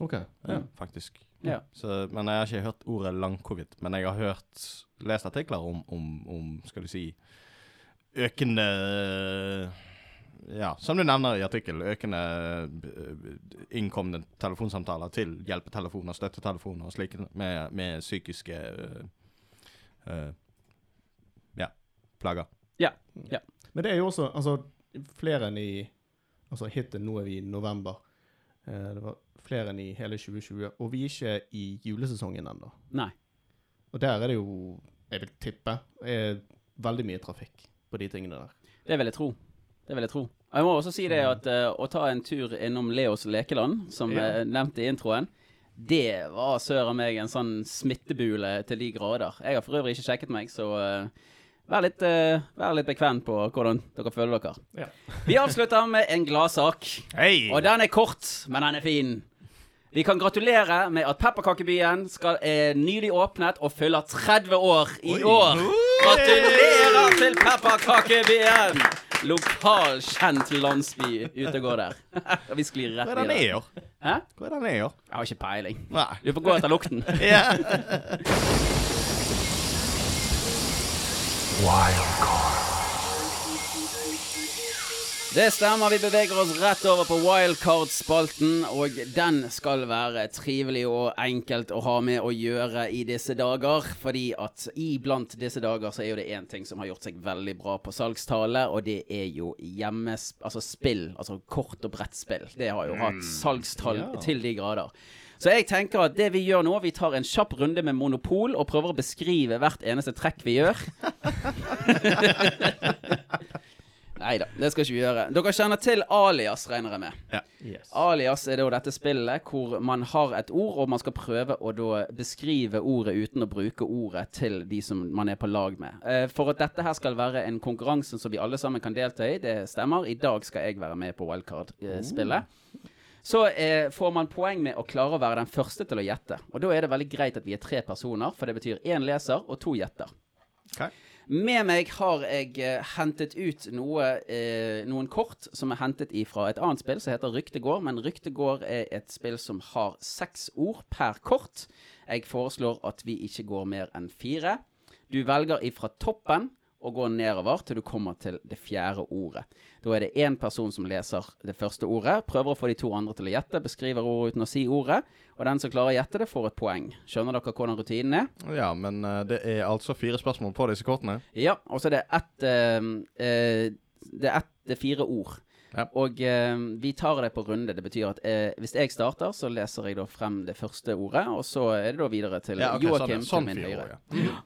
Ok. ja, faktisk. Ja. Så, men jeg har ikke hørt ordet lang-covid. Men jeg har hørt, lest artikler om, om, om skal du si, økende Ja, som du nevner i artikkelen, økende eh, innkomne telefonsamtaler til hjelpetelefoner, støttetelefoner og slike med, med psykiske uh, uh, ja, plager. Men det er jo også altså, flere enn i Altså hittil nå er vi i november. Eh, det var flere enn i hele 2020. Og vi er ikke i julesesongen ennå. Og der er det jo, jeg vil tippe, er veldig mye trafikk på de tingene der. Det vil jeg tro. Det vil jeg tro. Jeg må også si det at uh, å ta en tur innom Leos lekeland, som Ja. jeg nevnte i introen, det var søren meg en sånn smittebule til de grader. Jeg har for øvrig ikke sjekket meg, så eh, vær, litt, uh, vær litt bekvem på hvordan dere føler dere. Ja. Vi avslutter med en gladsak. Hey. Og den er kort, men den er fin. Vi kan gratulere med at Pepperkakebyen skal, er nylig åpnet og fyller 30 år i år. Gratulerer til Pepperkakebyen! Lokal, kjent landsby ute og går der. Vi sklir rett Hva er i? Hæ? Hva er den i år? Jeg har ikke peiling. Nei. Du får gå etter lukten. Ja. Det stemmer, vi beveger oss rett over på Wildcard-spalten, og den skal være trivelig og enkelt å ha med å gjøre i disse dager. Fordi at iblant disse dager så er jo det én ting som har gjort seg veldig bra på salgstale, og det er jo hjemmes... Altså spill, altså kort- og brettspill. Det har jo hatt salgstall Ja. til de grader. Så jeg tenker at det vi gjør nå, vi tar en kjapp runde med Monopol og prøver å beskrive hvert eneste trekk vi gjør. Nei da, det skal ikke vi gjøre. Dere kjenner til Alias, regner jeg med. Yes. Alias er da dette spillet hvor man har et ord, og man skal prøve å da beskrive ordet uten å bruke ordet til de som man er på lag med. Eh, For at dette her skal være en konkurranse som vi alle sammen kan delta i, det stemmer. I dag skal jeg være med på wildcard-spillet. Så eh, får man poeng med å klare å være den første til å gjette. Og da er det veldig greit at vi er tre personer, for det betyr én leser og to gjetter. Okay. Med meg har jeg eh, hentet ut noe, eh, noen kort som er hentet ifra et annet spill som heter Ryktegård. Men Ryktegård er et spill som har seks ord per kort. Jeg foreslår at vi ikke går mer enn fire. Du velger ifra toppen og går nedover til du kommer til det fjerde ordet. Da er det én person som leser det første ordet, prøver å få de to andre til å gjette, beskriver ordet uten å si ordet, og den som klarer å gjette det, får et poeng. Skjønner dere hvordan rutinen er? Ja, men uh, det er altså fire spørsmål på disse kortene. Ja, og så er det ett uh, uh, Det er ett, det er fire ord. Ja. Og eh, vi tar det på runde. Det betyr at eh, hvis jeg starter, så leser jeg da frem det første ordet, og så er det da videre til Ja, okay, Joakim sånn, sånn til min høyre. Mm ja.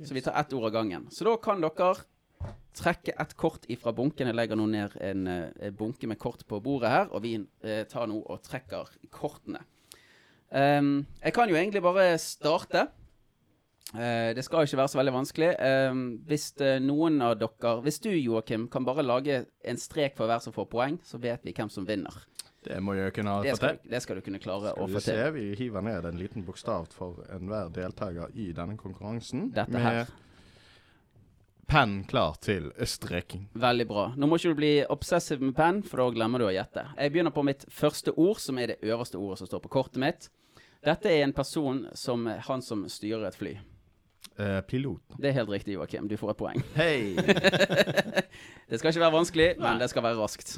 yes. Så vi tar ett ord av gangen. Så da kan dere trekke et kort ifra bunken. Jeg legger nå ned en, eh, en bunke med kort på bordet her, og vi eh, tar nå og trekker kortene. Um, jeg kan jo egentlig bare starte. Uh, det skal ikke være så veldig vanskelig. Um, hvis uh, noen av dere Hvis du, Joakim, kan bare lage en strek for hver som får poeng, så vet vi hvem som vinner. Det må jeg kunne Det få skal, til. det skal du kunne klare å Skal få vi se, til. vi hiver ned en liten bokstav for enhver deltaker i denne konkurransen. Dette her. Med penn klar til streking. Veldig bra. Nå må ikke du bli obsessiv med penn, for da glemmer du å gjette. Jeg begynner på mitt første ord, som er det øverste ordet som står på kortet mitt. Dette er en person som han som styrer et fly. Eh, pilot. Det er helt riktig, Joakim. Du får et poeng. Hei! Det skal ikke være vanskelig, men det skal være raskt.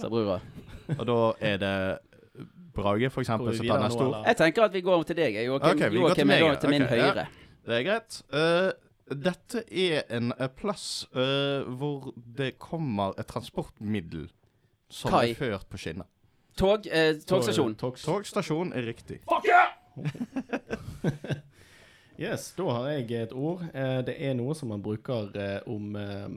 Sa brura. Og da er det Brage, for eksempel, som tar neste ord. Jeg tenker at vi går til deg, Joakim. Okay, vi går til Joakim er da til min Ok, ja. høyre. Det er greit. Eh, dette er en eh, plass eh, hvor det kommer et transportmiddel som Kai. er ført på skinner. Tog, eh, togstasjon. Togs- Togstasjon er riktig. Yes, da har jeg et ord. Eh, det er noe som man bruker eh, om eh,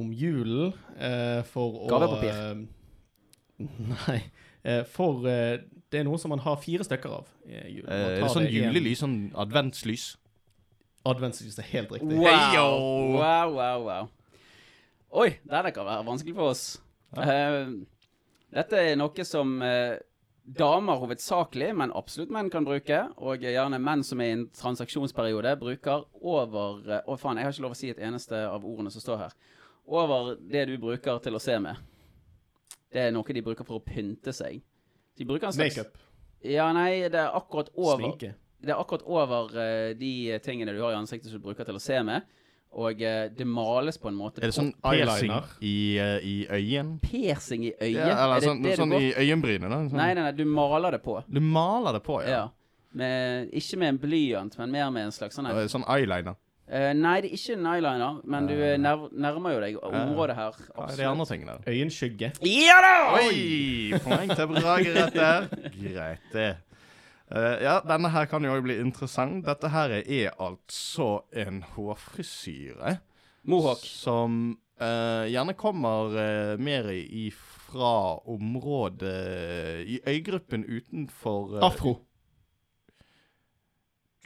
Om julen eh, for å Gavepapir. eh, nei. Eh, for eh, det er noe som man har fire stykker av. i julen. Man Eh, er tar det sånn det i en- julelys, sånn adventslys? Adventslys er helt riktig. Wow. wow, wow, wow. Oi, det kan være vanskelig for oss. Eh, dette er noe som uh, damer hovedsakelig, men absolutt menn kan bruke. Og gjerne menn som er i en transaksjonsperiode, bruker over eh, Å, faen, jeg har ikke lov å si et eneste av ordene som står her. Over det du bruker til å se med. Det er noe de bruker for å pynte seg. De bruker en slags Makeup. Ja, nei, det er akkurat over Sminke. Det er akkurat over eh, de tingene du har i ansiktet som du bruker til å se med. Og eh, det males på en måte Er det sånn piercing eyeliner. i, eh, i øyen? Piercing i øyet? Ja, eller er det sånn, det du sånn i øyenbrynet? da? Sånn. Nei, nei, nei, du maler det på. Du maler det på, ja. Ja. Med, ikke med en blyant, men mer med en slags sånn Eh, Sånn eyeliner. Uh, Nei, det er ikke en eyeliner, men du eh, nær, nærmer jo deg området her. Hva er de andre tingene? Øyenskygge. Ja da! Oi! Poeng til Brage rett der. Greit, det. Eh, ja, denne her kan jo òg bli interessant. Dette her er altså en hårfrisyre. Mohawk. Som uh, gjerne kommer uh, mer ifra fra området I øygruppen utenfor Afro.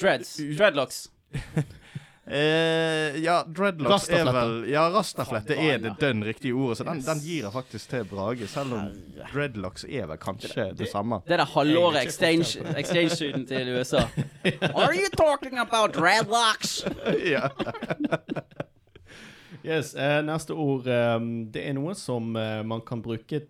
Dreads. Dreadlocks. Eh, ja, dreadlocks er vel Ja, rastaflette er det dønn riktige ordet, så den, Yes. den gir jeg faktisk til Brage. Selv om dreadlocks er vel kanskje det samme. Det der halvåret Jeg er ikke exchange- til USA. Are you talking about dreadlocks? ja. Yes, eh, neste ord. eh, det er noe som eh, man kan bruke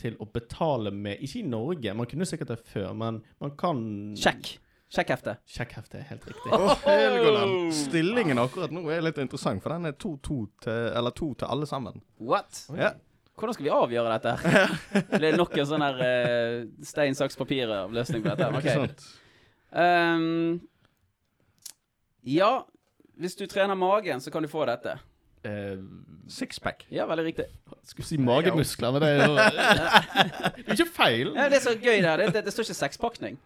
til å betale med Ikke i Norge, man kunne sikkert det før, men man kan Sjekk. Sjekkhefte. Sjekkhefte er helt riktig. Oh, Helgoland. Stillingen akkurat nå er litt interessant, for den er 2-2 til til alle sammen. What? Ja. Hvordan skal vi avgjøre dette? her? Blir det nok en sånn her uh, stein, saks, papir-løsning på dette? Ikke Ok. sant? Ehm, ja, hvis du trener magen, så kan du få dette. Uh, Sixpack. Ja, veldig riktig. skulle si magemuskler, men det er jo Det er ikke feil. Ja, det er så gøy der. Det, det, det står ikke sekspakning.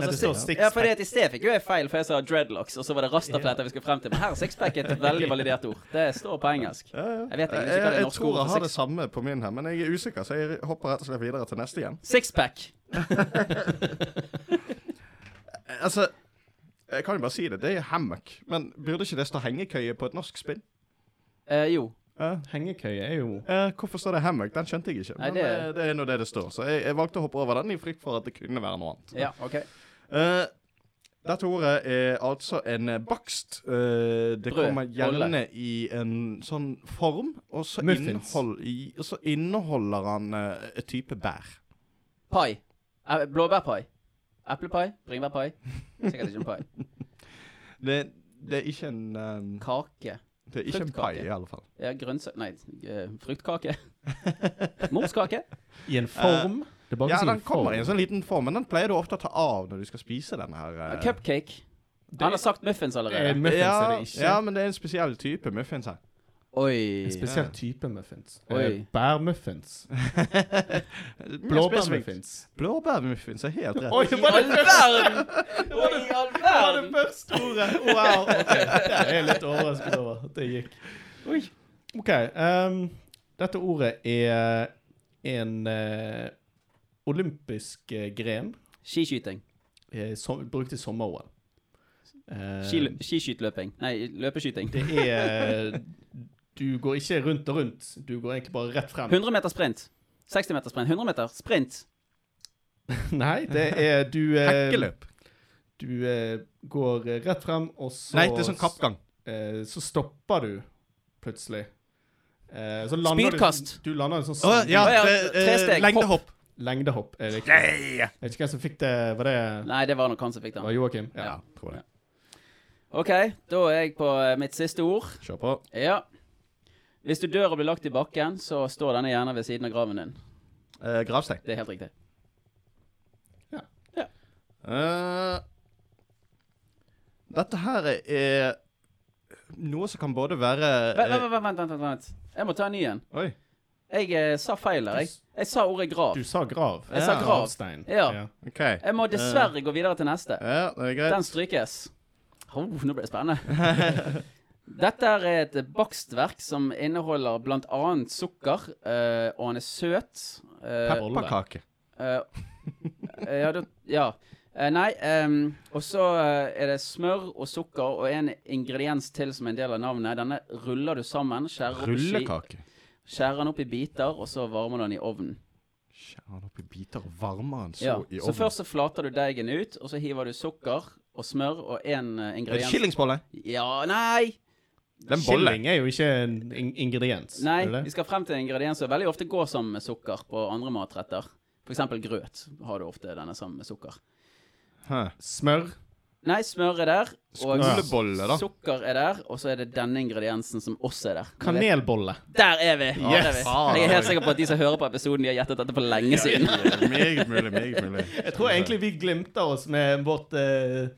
Nei, det står sixpack. ja, I sted fikk jo jeg feil, for jeg sa dreadlocks, og så var det rastafletter vi skulle frem til. Men her er sixpack et veldig validert ord. Det står på engelsk. Jeg vet ikke hva det jeg norske tror ordet jeg har det samme på min her, men jeg er usikker, så jeg hopper rett og slett videre til neste igjen. Sixpack. Eh, Altså, jeg kan jo bare si det. Det er hammock. Men burde ikke det stå hengekøye på et norsk spinn? Eh, jo. Eh, Hengekøye er jo eh, hvorfor står det hammock? Den skjønte jeg ikke. Nei, Men det- det, det er nå det det står. Så jeg, jeg valgte å hoppe over den i frykt for at det kunne være noe annet. Ja, OK. Eh, dette ordet er altså en bakst. Uh, det Brød, kommer gjerne bolle. i en sånn form, og så, innehold, i, og så inneholder han uh, et type bær. Pai. Blåbærpai. Eplepai. Bringebærpai. Sikkert ikke en pai. Det, det er ikke en um, Kake. Det er ikke en pai, i alle fall. Ja, grønnsak... Nei, fruktkake. Morskake. i en form. Bare Ja, den kommer i en sånn liten form, men den pleier du ofte å ta av når du skal spise denne her. eh. Cupcake. Han har sagt muffins Eh, allerede. muffins ja, er det ikke. ja, men det er en spesiell type muffins her. Oi. En spesiell type muffins. Oi. Eh, Bærmuffins. Blåbærmuffins. Blåbærmuffins er helt rett. Oi, I var all det verden! Oi, i all Det var det verden! første ordet! Wow! Okay. Det er jeg litt overrasket over at det gikk. Oi. OK. ehm, dette ordet er en eh, olympisk eh, gren Skiskyting. eh, som, brukt i sommer-OL. Eh, Skiskyteløping. Nei, løpeskyting. det er Du går ikke rundt og rundt. Du går egentlig bare rett frem. 100 meter sprint. 60 meter sprint. 100 meter sprint. Nei, det er Du, eh, Hekkeløp. du eh, går eh, rett frem, og så Nei, det er sånn kappgang. eh, Så stopper du plutselig. Eh, så lander Spydkast. Du, du lander en sånn Å ja, ja, det, eh, tresteg, lengdehopp. Lengdehopp. Er riktig. Nei! Jeg vet ikke hvem som fikk det. Var det Nei, det var nok han som fikk det. var. Joakim? Ja, tror jeg. OK, da er jeg på eh, mitt siste ord. Kjør på. Ja. Hvis du dør og blir lagt i bakken, så står denne gjerne ved siden av graven din. Eh, gravstein. Det er helt riktig. Ja. ja. Uh, dette her er noe som kan både være Vent, eh, vent, vent, vent, vent, vent. Jeg må ta en ny en. Oi. Jeg eh, sa feil her. Jeg, jeg sa ordet grav. Du sa grav. Jeg sa grav. Gravstein. Ja. OK. Jeg må dessverre gå videre til neste. Ja, det er greit. Den strykes. Oh, nå ble det spennende. Dette er et bakstverk som inneholder blant annet sukker, eh, og han er søt. Eh, Pepperkake. eh, eh, ja, du, ja. Eh, nei, ehm, og så eh, er det smør og sukker og en ingrediens til som er en del av navnet. Denne ruller du sammen, skjærer, opp i ski, Rullekake. Skjærer den opp i biter, og så varmer du den i ovnen. Skjærer den opp i biter og varmer den så Ja. i Så først så flater du deigen ut, og så hiver du sukker og smør og en uh, en ingrediens. skillingsbolle? Ja, nei! Den. Skilling er jo ikke en in ingrediens. Nei, vi skal frem til en ingrediens som veldig ofte går sammen med sukker på andre matretter. Eksempel grøt har du ofte denne sammen med sukker. Hæ. Smør. Nei, smør er der, og Skolebolle, da. sukker er der, og så er det denne ingrediensen som også er der. Kanelbolle. Der er vi! Der er vi. Jeg er helt sikker på at de som hører på episoden, de har gjettet dette for lenge siden. Meget mulig, meget mulig. Jeg tror egentlig vi glimter oss med vårt eh,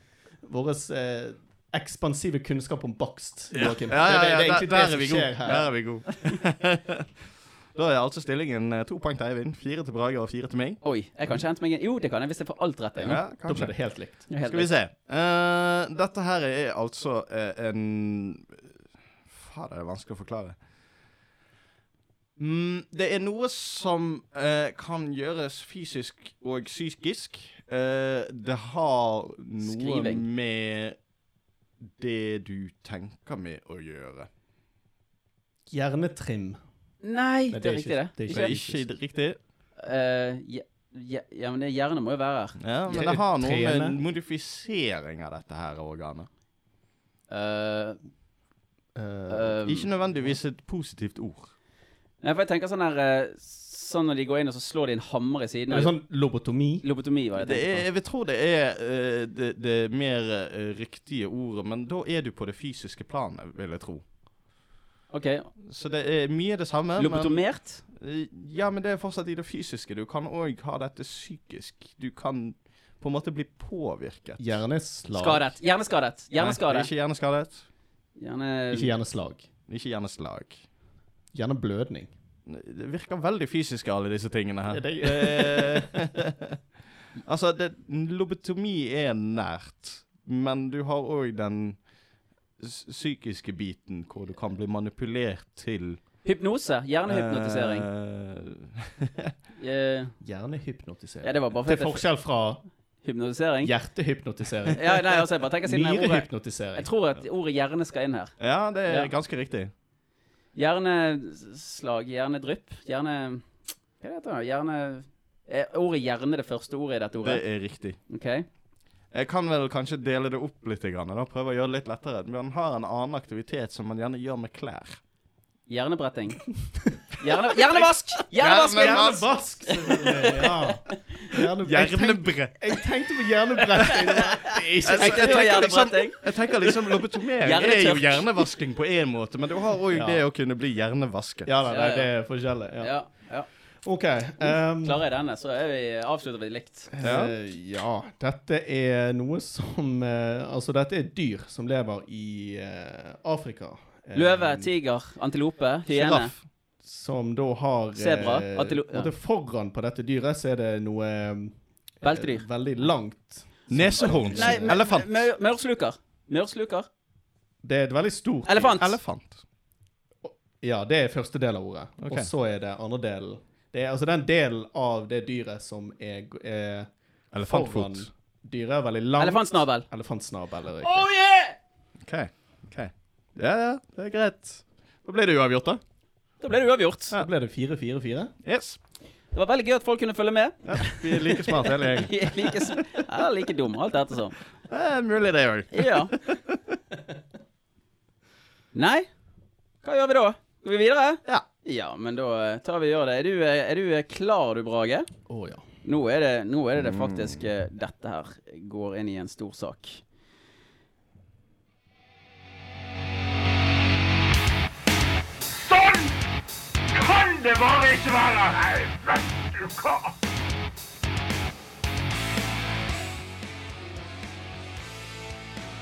våres eh, ekspansive kunnskap om bakst. Joakim. Ja, ja, ja, det, der, er der er egentlig det som skjer her. Der er vi gode. da er altså stillingen eh, to poeng til Eivind, fire til Brage og fire til meg. Oi, jeg kan ikke hente meg en Jo, det kan jeg hvis jeg får alt rett. Ja, Da blir det helt likt. Helt Skal vi se. Uh, dette her er altså uh, en Fader, det er vanskelig å forklare. Mm, det er noe som uh, kan gjøres fysisk og psykisk. Eh, det har noe Skriving. med det du tenker med å gjøre. Hjernetrim. Nei, det er riktig, det. det er Det er ikke riktig. Eh, ja, ja, ja, men det hjernen må jo være her. Ja, men det har noe med trene. modifisering av dette her organet. Eh, Eh, eh, Ikke nødvendigvis et positivt ord. Nei, for jeg tenker sånn her eh, Sånn når de går inn og så slår de en hammer i siden. er det sånn lobotomi? Lobotomi, var det Det jeg er, tenkte jeg vil tro det er eh, det, det mer eh, riktige ordet, men da er du på det fysiske planet, vil jeg tro. På. OK. Så det er mye det samme. Lobotomert? Eh, Ja, men det er fortsatt i det fysiske. Du kan òg ha dette psykisk. Du kan på en måte bli påvirket. Hjerneslag. Skadet. Hjerneskadet. Nei, Hjerneskade. Ikke hjerneskadet. Hjerne... Ikke hjerneslag. Ikke hjerneslag. Hjerneblødning. Det virker veldig fysisk, alle disse tingene her. Ja, det- Eh, altså, det, lobotomi er nært, men du har òg den psykiske biten hvor du kan bli manipulert til Hypnose. Hjernehypnotisering. Eh, Eh, Hjernehypnotisering. ja, det var bare Til forskjell fra Hypnotisering? hjertehypnotisering. Ja, nei, altså, jeg bare tenker siden er Nyrehypnotisering. Jeg tror at ordet hjerne skal inn her. ja, det er Ja. ganske riktig. Hjerneslag, hjernedrypp, hjerne... Hva heter det? Hjerne... Er ordet hjerne det første ordet i dette ordet? Det er riktig. Ok. Jeg kan vel kanskje dele det opp litt, grann, da, prøve å gjøre det litt lettere. Man har en annen aktivitet som man gjerne gjør med klær. Hjernebretting. Hjerne, hjernevask! Hjernevask! Hjernevask, selvfølgelig. Ja. Hjerne, jeg, tenkte, Hjernebrett. jeg tenkte på hjernebretting. Er Jeg, Jeg jeg, tenker liksom, tenker liksom Lobotomering er jo hjernevasking på én måte, men du har òg det å kunne bli hjernevasket. Ja. det er forskjellig. Ja. Ja, ja. OK. Um, Klarer jeg denne, så er vi, avslutter vi likt. Ja. Uh, ja, dette er noe som uh, Altså, dette er dyr som lever i uh, Afrika. eh, Løve, tiger, antilope, hyene. Sjiraff. Som da har Sebra, eh, på Foran på dette dyret så er det noe eh, Beltedyr. veldig langt. Nesehorn. Elefant. mør- Mørsluker. Mørsluker. Det er et veldig stort. Elefant. Elefant. Ja, det er første del av ordet. Okay. Og så er det andre delen. Det er altså den delen av det dyret som er, er Elefantfot. dyret, er veldig langt. Elefantsnabel. Elefantsnabel er riktig. Oh yeah! OK. ok. Ja, ja, det er greit. Da ble det uavgjort, da. Da ble det uavgjort. Da ble det 4-4-4. Yes. Det var veldig gøy at folk kunne følge med. Ja, vi er like smarte hele gjengen. Vi er like, ja, like dum, alt ettersom. Det er mulig, det òg. Ja. Nei, hva gjør vi da? Går vi videre? Ja. Ja, men da eh, tar vi og gjør det. Er du, eh, er du eh, klar, du, Brage? Å ja. Nå er det, nå er det, det faktisk eh, Dette her går inn i en stor sak. Sånn kan det bare ikke være! Nei, vet du hva?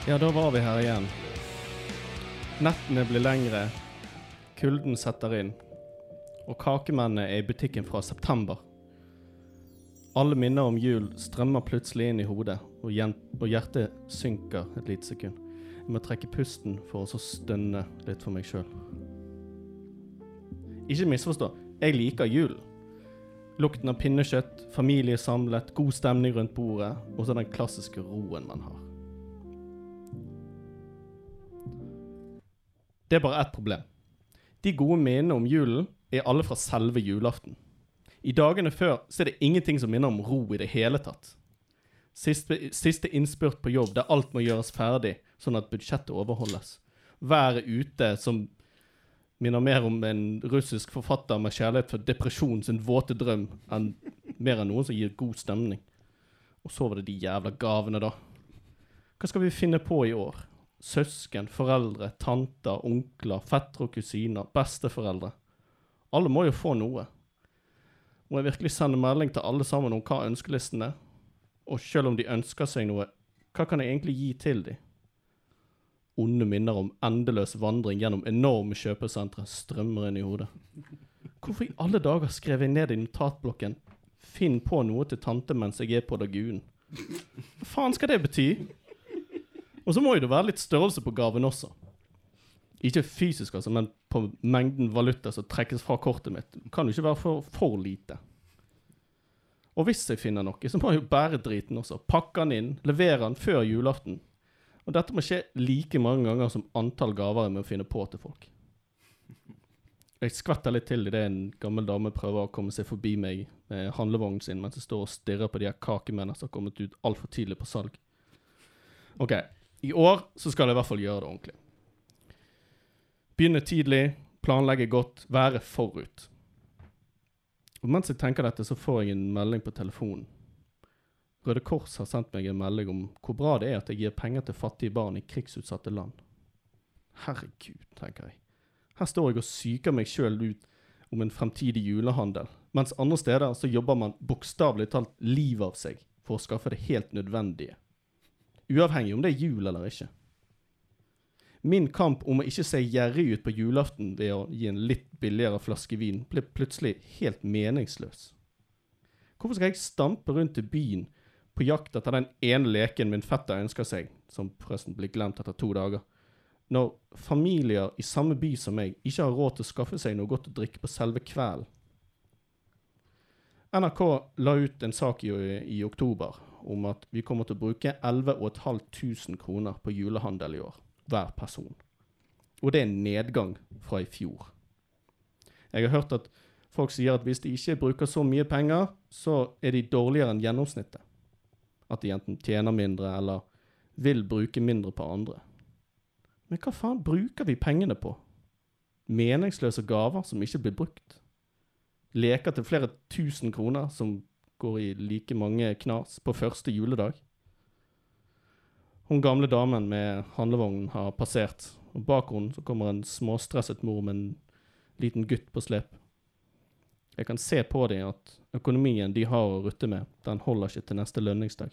Ja, da var vi her igjen. Nettene blir lengre, kulden setter inn, og kakemennene er i butikken fra september. Alle minner om jul strømmer plutselig inn i hodet, og, og hjertet synker et lite sekund. Jeg må trekke pusten for å stønne litt for meg sjøl. Ikke misforstå, jeg liker julen. Lukten av pinnekjøtt, familie samlet, god stemning rundt bordet, og så den klassiske roen man har. Det er bare ett problem. De gode minnene om julen er alle fra selve julaften. I dagene før så er det ingenting som minner om ro i det hele tatt. Siste, siste innspurt på jobb der alt må gjøres ferdig, sånn at budsjettet overholdes. Været ute som minner mer om en russisk forfatter med kjærlighet for depresjon sin våte drøm, enn mer enn noen som gir god stemning. Og så var det de jævla gavene, da. Hva skal vi finne på i år? Søsken, foreldre, tanter, onkler, fettere og kusiner, besteforeldre. Alle må jo få noe. Må jeg virkelig sende melding til alle sammen om hva ønskelisten er? Og selv om de ønsker seg noe, hva kan jeg egentlig gi til dem? Onde minner om endeløs vandring gjennom enorme kjøpesentre strømmer inn i hodet. Hvorfor i alle dager skrev jeg ned i notatblokken 'Finn på noe til tante mens jeg er på Lagunen'? Hva faen skal det bety? Og så må jo det være litt størrelse på gaven også. Ikke fysisk, altså, men på mengden valuta som trekkes fra kortet mitt. Kan jo ikke være for, for lite. Og hvis jeg finner noe, så må jeg jo bære driten også. Pakke den inn, levere den før julaften. Og dette må skje like mange ganger som antall gaver jeg må finne på til folk. Jeg skvetter litt til idet en gammel dame prøver å komme seg forbi meg med handlevognen sin mens jeg står og stirrer på de her kakemennene som har kommet ut altfor tidlig på salg. OK. I år så skal jeg i hvert fall gjøre det ordentlig. Begynne tidlig, planlegge godt, være forut. Og mens jeg tenker dette, så får jeg en melding på telefonen. Røde Kors har sendt meg en melding om hvor bra det er at jeg gir penger til fattige barn i krigsutsatte land. Herregud, tenker jeg. Her står jeg og psyker meg sjøl ut om en fremtidig julehandel, mens andre steder så jobber man bokstavelig talt livet av seg for å skaffe det helt nødvendige. Uavhengig om det er jul eller ikke. Min kamp om å ikke se gjerrig ut på julaften ved å gi en litt billigere flaske vin, ble plutselig helt meningsløs. Hvorfor skal jeg stampe rundt i byen på jakt etter den ene leken min fetter ønsker seg, som forresten blir glemt etter to dager, når familier i samme by som meg ikke har råd til å skaffe seg noe godt å drikke på selve kvelden? NRK la ut en sak i, i oktober om at vi kommer til å bruke 11 500 kroner på julehandel i år, hver person. Og det er en nedgang fra i fjor. Jeg har hørt at folk sier at hvis de ikke bruker så mye penger, så er de dårligere enn gjennomsnittet. At de enten tjener mindre eller vil bruke mindre på andre. Men hva faen bruker vi pengene på? Meningsløse gaver som ikke blir brukt? Leker til flere tusen kroner som går i like mange knas på første juledag? Hun gamle damen med handlevognen har passert, og bak henne så kommer en småstresset mor med en liten gutt på slep. Jeg kan se på dem at økonomien de har å rutte med, den holder ikke til neste lønningsdag.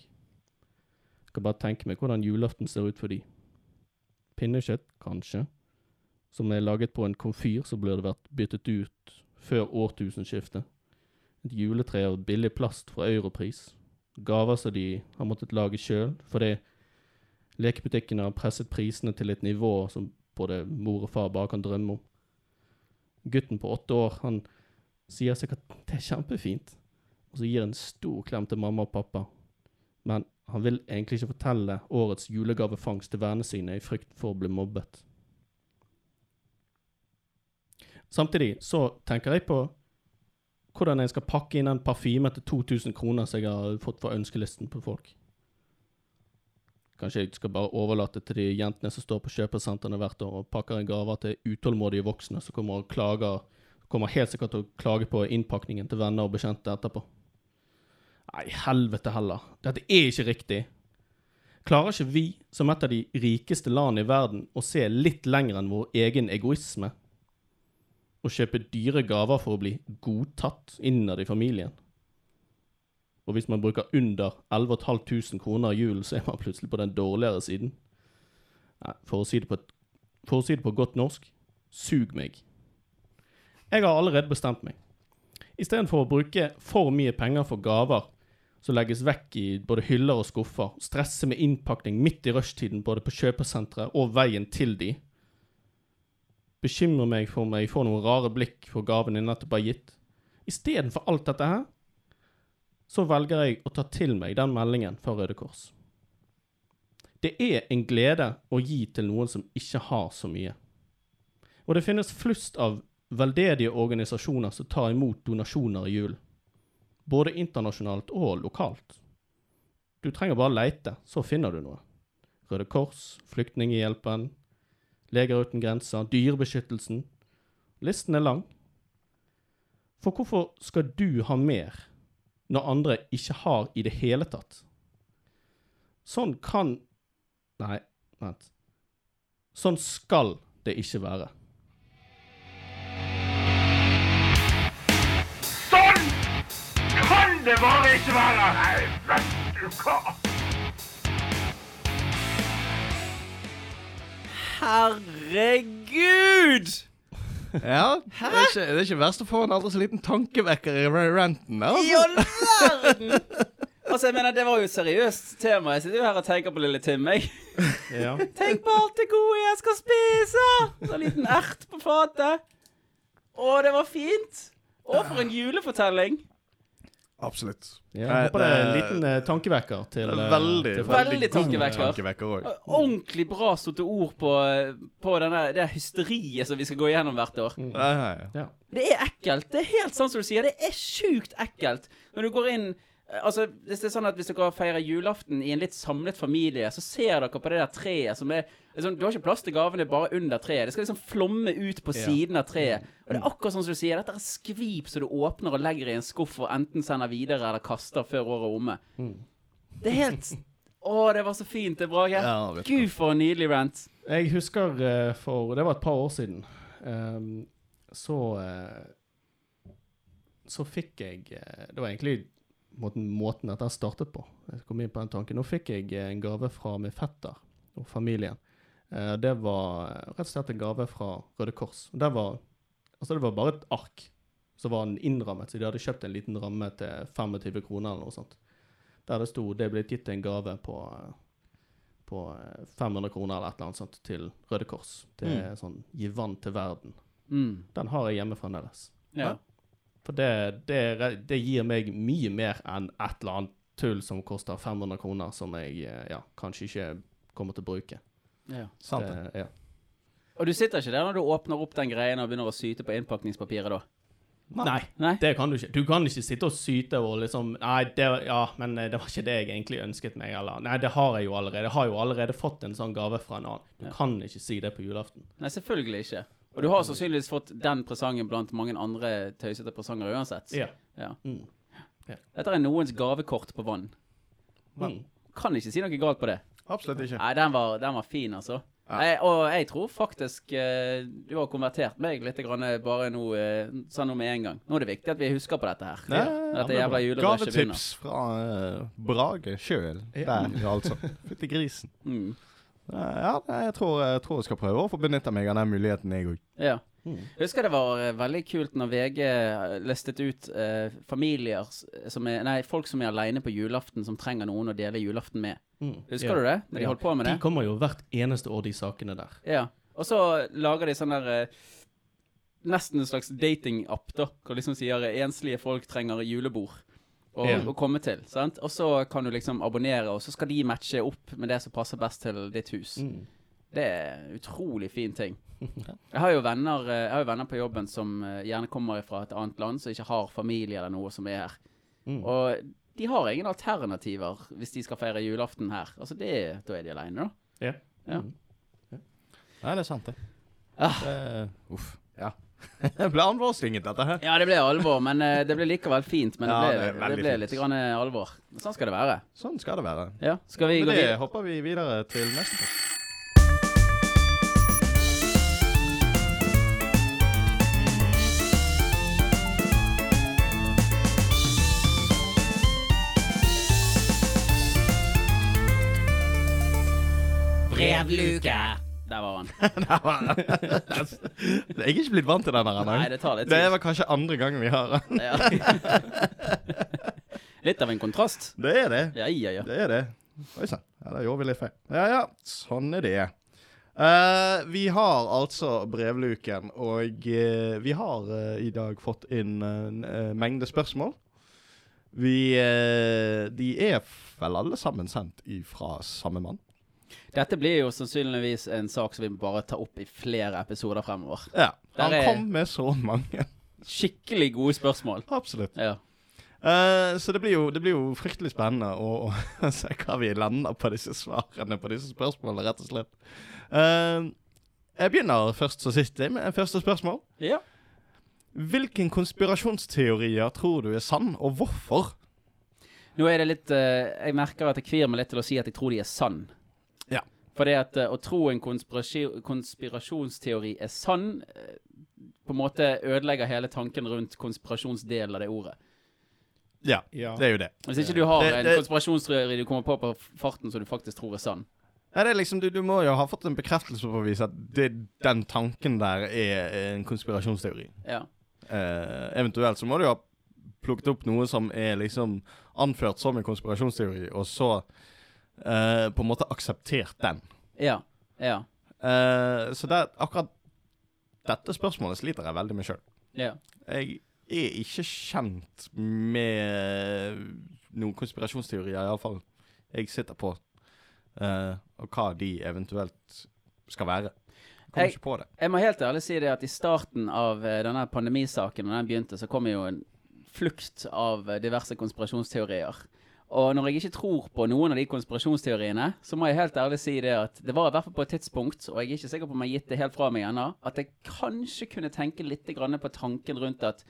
Jeg kan bare tenke meg hvordan julaften ser ut for dem. Pinnekjøtt, kanskje. som er laget på en komfyr som burde vært byttet ut før årtusenskiftet. Et juletre av billig plast fra europris. Gaver som de har måttet lage sjøl fordi lekebutikkene har presset prisene til et nivå som både mor og far bare kan drømme om. Gutten på åtte år han sier sikkert det er kjempefint, og så gir en stor klem til mamma og pappa. Men han vil egentlig ikke fortelle årets julegavefangst til vennene sine i frykt for å bli mobbet. Samtidig så tenker jeg på hvordan jeg skal pakke inn den parfymen til 2000 kroner som jeg har fått fra ønskelisten på folk. Kanskje jeg skal bare overlate til de jentene som står på kjøpesentrene hvert år og pakker en gaver til utålmodige voksne som kommer og klager Kommer helt sikkert til å klage på innpakningen til venner og bekjente etterpå. Nei, helvete heller. Dette er ikke riktig. Klarer ikke vi, som et av de rikeste landene i verden, å se litt lenger enn vår egen egoisme? Å kjøpe dyre gaver for å bli godtatt innad i familien? Og hvis man bruker under 11 500 kroner i julen, så er man plutselig på den dårligere siden. Nei, for å si det på, for å si det på godt norsk sug meg. Jeg har allerede bestemt meg. Istedenfor å bruke for mye penger for gaver som legges vekk i både hyller og skuffer, stresse med innpakning midt i rushtiden både på kjøpesentre og veien til de, bekymrer meg for om jeg får noen rare blikk for gaven jeg nettopp har gitt. Istedenfor alt dette her, så velger jeg å ta til meg den meldingen fra Røde Kors. Det er en glede å gi til noen som ikke har så mye. Og det finnes flust av veldedige organisasjoner som tar imot donasjoner i julen. Både internasjonalt og lokalt. Du trenger bare leite, så finner du noe. Røde Kors, Flyktninghjelpen, Leger uten grenser, Dyrebeskyttelsen. Listen er lang. For hvorfor skal du ha mer når andre ikke har i det hele tatt? Sånn kan Nei, vent. Sånn skal det ikke være. Sånn kan det bare ikke være! Nei, vet du hva? Herregud! Ja, det er, ikke, det er ikke verst å få en aldri så liten tankevekker i ranten. I all verden! Altså, jeg mener, Det var jo et seriøst tema. Jeg sitter jo her og tenker på lille Tim. Jeg. Ja. Tenk på alt det gode jeg skal spise! Så en liten ert på fatet. Å, det var fint! Å, for en julefortelling. Absolutt. Ja, jeg håper det er en liten eh, tankevekker til eh, Veldig, til folk. Veldig god tankevekker. tankevekker. Ordentlig bra satte ord på, på denne, det hysteriet som vi skal gå gjennom hvert år. Ja, ja. Det er ekkelt. Det er helt sånn som du sier. Det er sjukt ekkelt. Når du går inn Altså, hvis det er sånn at hvis dere feirer julaften i en litt samlet familie, så ser dere på det der treet som er liksom, Du har ikke plass til gavene bare under treet. Det skal liksom flomme ut på Ja. siden av treet. Og det er akkurat sånn som du sier. Dette er skvip som du åpner og legger i en skuff og enten sender videre eller kaster før året er omme. Det er helt Å, det var så fint, det, Brage. Ja. Gud, for en nydelig rant. Jeg husker uh, for Det var et par år siden. Um, så uh, Så fikk jeg uh, Det var egentlig måten, måten dette startet på. Jeg kom inn på den tanken. Nå fikk jeg eh, en gave fra min fetter og familien. Eh, det var eh, rett og slett en gave fra Røde Kors. Det var, altså det var bare et ark. som var innrammet, så de hadde kjøpt en liten ramme til 25 kroner eller noe sånt. Der det sto 'det ble gitt en gave på eh, på eh, 500 kroner eller et eller annet sånt til Røde Kors. Det er sånn gi vann til verden. Mm. Den har jeg hjemme fremdeles. Ja. For det, det, det gir meg mye mer enn et eller annet tull som koster 500 kroner, som jeg eh, ja, kanskje ikke kommer til å bruke. ja. Sant det. Det, ja. Og du sitter ikke der når du åpner opp den greien og begynner å syte på innpakningspapiret da? Nei, Nei? det kan du ikke. Du kan ikke sitte og syte og liksom Nei, det, ja, men eh, det var ikke det jeg egentlig ønsket meg, eller Nei, det har jeg jo allerede. Jeg har jo allerede fått en sånn gave fra en annen. Du Ja. kan ikke si det på julaften. Nei, selvfølgelig ikke. Og du har sannsynligvis fått den presangen blant mange andre tøysete presanger uansett. Ja. Ja. Mm. Dette er noens gavekort på vann. Mm. Kan ikke si noe galt på det. Absolutt ikke. Nei, den var, den var fin, altså. Ja. Jeg, og jeg tror faktisk eh, du har konvertert meg litt grann, eh, bare nå eh, sånn med en gang. Nå er det viktig at vi husker på dette her. Ja, Dette jævla julerushet begynner. Gavetips fra uh, Brage sjøl. Ja. Der, altså. Fytti grisen. Mm. Eh, Ja, jeg tror, jeg tror jeg skal prøve å få benytte meg av den muligheten, jeg òg. Ja. Jeg husker det var eh, veldig kult når VG listet ut eh, familier som er Nei, folk som er aleine på julaften, som trenger noen å dele julaften med. Husker Ja. du det? Når de holdt på med De kommer jo hvert eneste år, de sakene der. Ja. Og så lager de sånn der eh, Nesten en slags datingapp, da. Hvor liksom sier eh, enslige folk trenger julebord. Å Ja. å komme til. sant? Og så kan du liksom abonnere, og så skal de matche opp med det som passer best til ditt hus. Det er en utrolig fin ting. Jeg har jo venner, eh, har jo venner på jobben som eh, gjerne kommer fra et annet land, som ikke har familie eller noe som er her. Og de har ingen alternativer hvis de skal feire julaften her. Altså det, Da er de aleine, da. Ja. Ja. Nei, det er sant, det. Ah. det uff. Ja. Det ble alvorsvinget, dette her. Ja, det ble alvor, men eh, det ble likevel fint. Men Ja, det ble, det ble litt grann eh, alvor. Sånn skal det være. Sånn skal det være. Ja, Skal vi Med gå det videre? hopper vi videre til neste post. Brevluke! Jeg er ikke blitt vant til den her. Nei, det tar litt Det er vel kanskje andre gangen vi har den. Litt av en kontrast. Det er det. Ja, ja, ja. Det er det. Oi sann. Ja, da gjorde vi litt feil. Ja ja, sånn er det. Uh, vi har altså brevluken, og uh, vi har uh, i dag fått inn en mengde spørsmål. Vi De er vel alle sammen sendt ifra samme mann. Dette blir jo sannsynligvis en sak som vi bare tar opp i flere episoder fremover. Ja. Han kom med så mange. Skikkelig gode spørsmål. Absolutt. Ja. Uh, så det blir, jo, det blir jo fryktelig spennende å, å se hva vi lander på disse svarene på disse spørsmålene, rett og slett. Uh, jeg begynner først og sist med første spørsmål. ja. Hvilken konspirasjonsteorier tror du er sann, og hvorfor? Nå er det litt uh, Jeg merker at jeg kvir meg litt til å si at jeg tror de er sann. Ja. For det at eh, å tro en konspirasjon, konspirasjonsteori er sann, eh, på en måte ødelegger hele tanken rundt konspirasjonsdelen av det ordet. Ja, Ja. det er jo det. Hvis ikke du har Det- en konspirasjonsteori du kommer på på farten som du faktisk tror er sann. Ja, det er liksom, du, du må jo ha fått en bekreftelse på å vise at det, den tanken der er en konspirasjonsteori. Ja. Eh, eventuelt så må du jo ha plukket opp noe som er liksom anført som en konspirasjonsteori, og så eh, på en måte akseptert den. Ja. Ja. Eh, så det, akkurat dette spørsmålet sliter jeg veldig med sjøl. ja. Jeg er ikke kjent med noen konspirasjonsteorier, iallfall jeg sitter på, eh, og hva de eventuelt skal være. Jeg ikke på det. Jeg må helt ærlig si det at i starten av eh, denne pandemisaken, når den begynte, så kom jo en flukt av eh, diverse konspirasjonsteorier. Og når jeg ikke tror på noen av de konspirasjonsteoriene, så må jeg helt ærlig si det at det var i hvert fall på et tidspunkt, og jeg er ikke sikker på om jeg har gitt det helt fra meg ennå, at jeg kanskje kunne tenke litt på tanken rundt at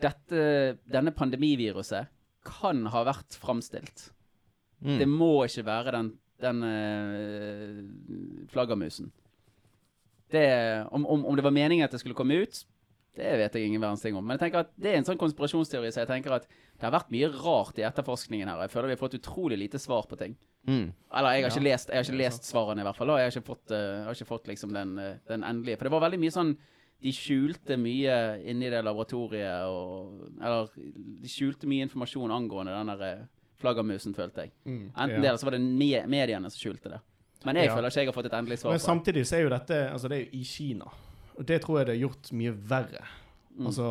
dette, denne pandemiviruset kan ha vært framstilt. Mm. Det må ikke være den, den uh, flaggermusen. Det, om, om, om det var meningen at det skulle komme ut, det vet jeg ingen verdens ting om. Men jeg tenker at det er en sånn konspirasjonsteori, så jeg tenker at det har vært mye rart i etterforskningen her. Jeg føler vi har fått utrolig lite svar på ting. Mm. Eller jeg har Ja, lest, jeg har ikke lest svarene, i hvert fall. Og jeg har ikke fått, uh, har ikke fått liksom den, uh, den endelige. For det var veldig mye sånn De skjulte mye inni det laboratoriet, og Eller de skjulte mye informasjon angående den der eh, flaggermusen, følte jeg. Mm, Enten ja. det, eller så var det me mediene som skjulte det. Men jeg Ja. føler ikke jeg har fått et endelig svar Men samtidig så er jo dette Altså, det er jo i Kina. Og det tror jeg det har gjort mye verre. Mm. Altså,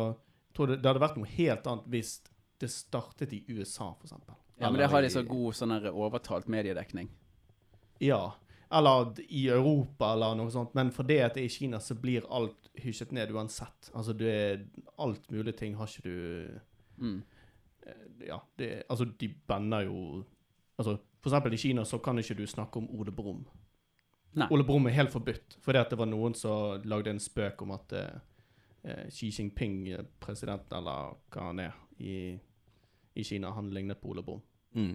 det, det hadde vært noe helt annet hvis det startet i USA, for eksempel. Ja, men det har de så god sånn overtalt mediedekning. Ja. Eller i Europa, eller noe sånt. Men fordi at det er i Kina, så blir alt hysjet ned uansett. Altså, det alt mulig ting har ikke du Mm. eh, Ja, det Altså, de banner jo Altså, for eksempel i Kina så kan ikke du snakke om Ole Brumm. Nei. Ole Brumm er helt forbudt, fordi at det var noen som lagde en spøk om at eh, eh, Xi Jinping, president presidenten, eller hva han er, i, i Kina, han lignet på Ole Brumm. Mm.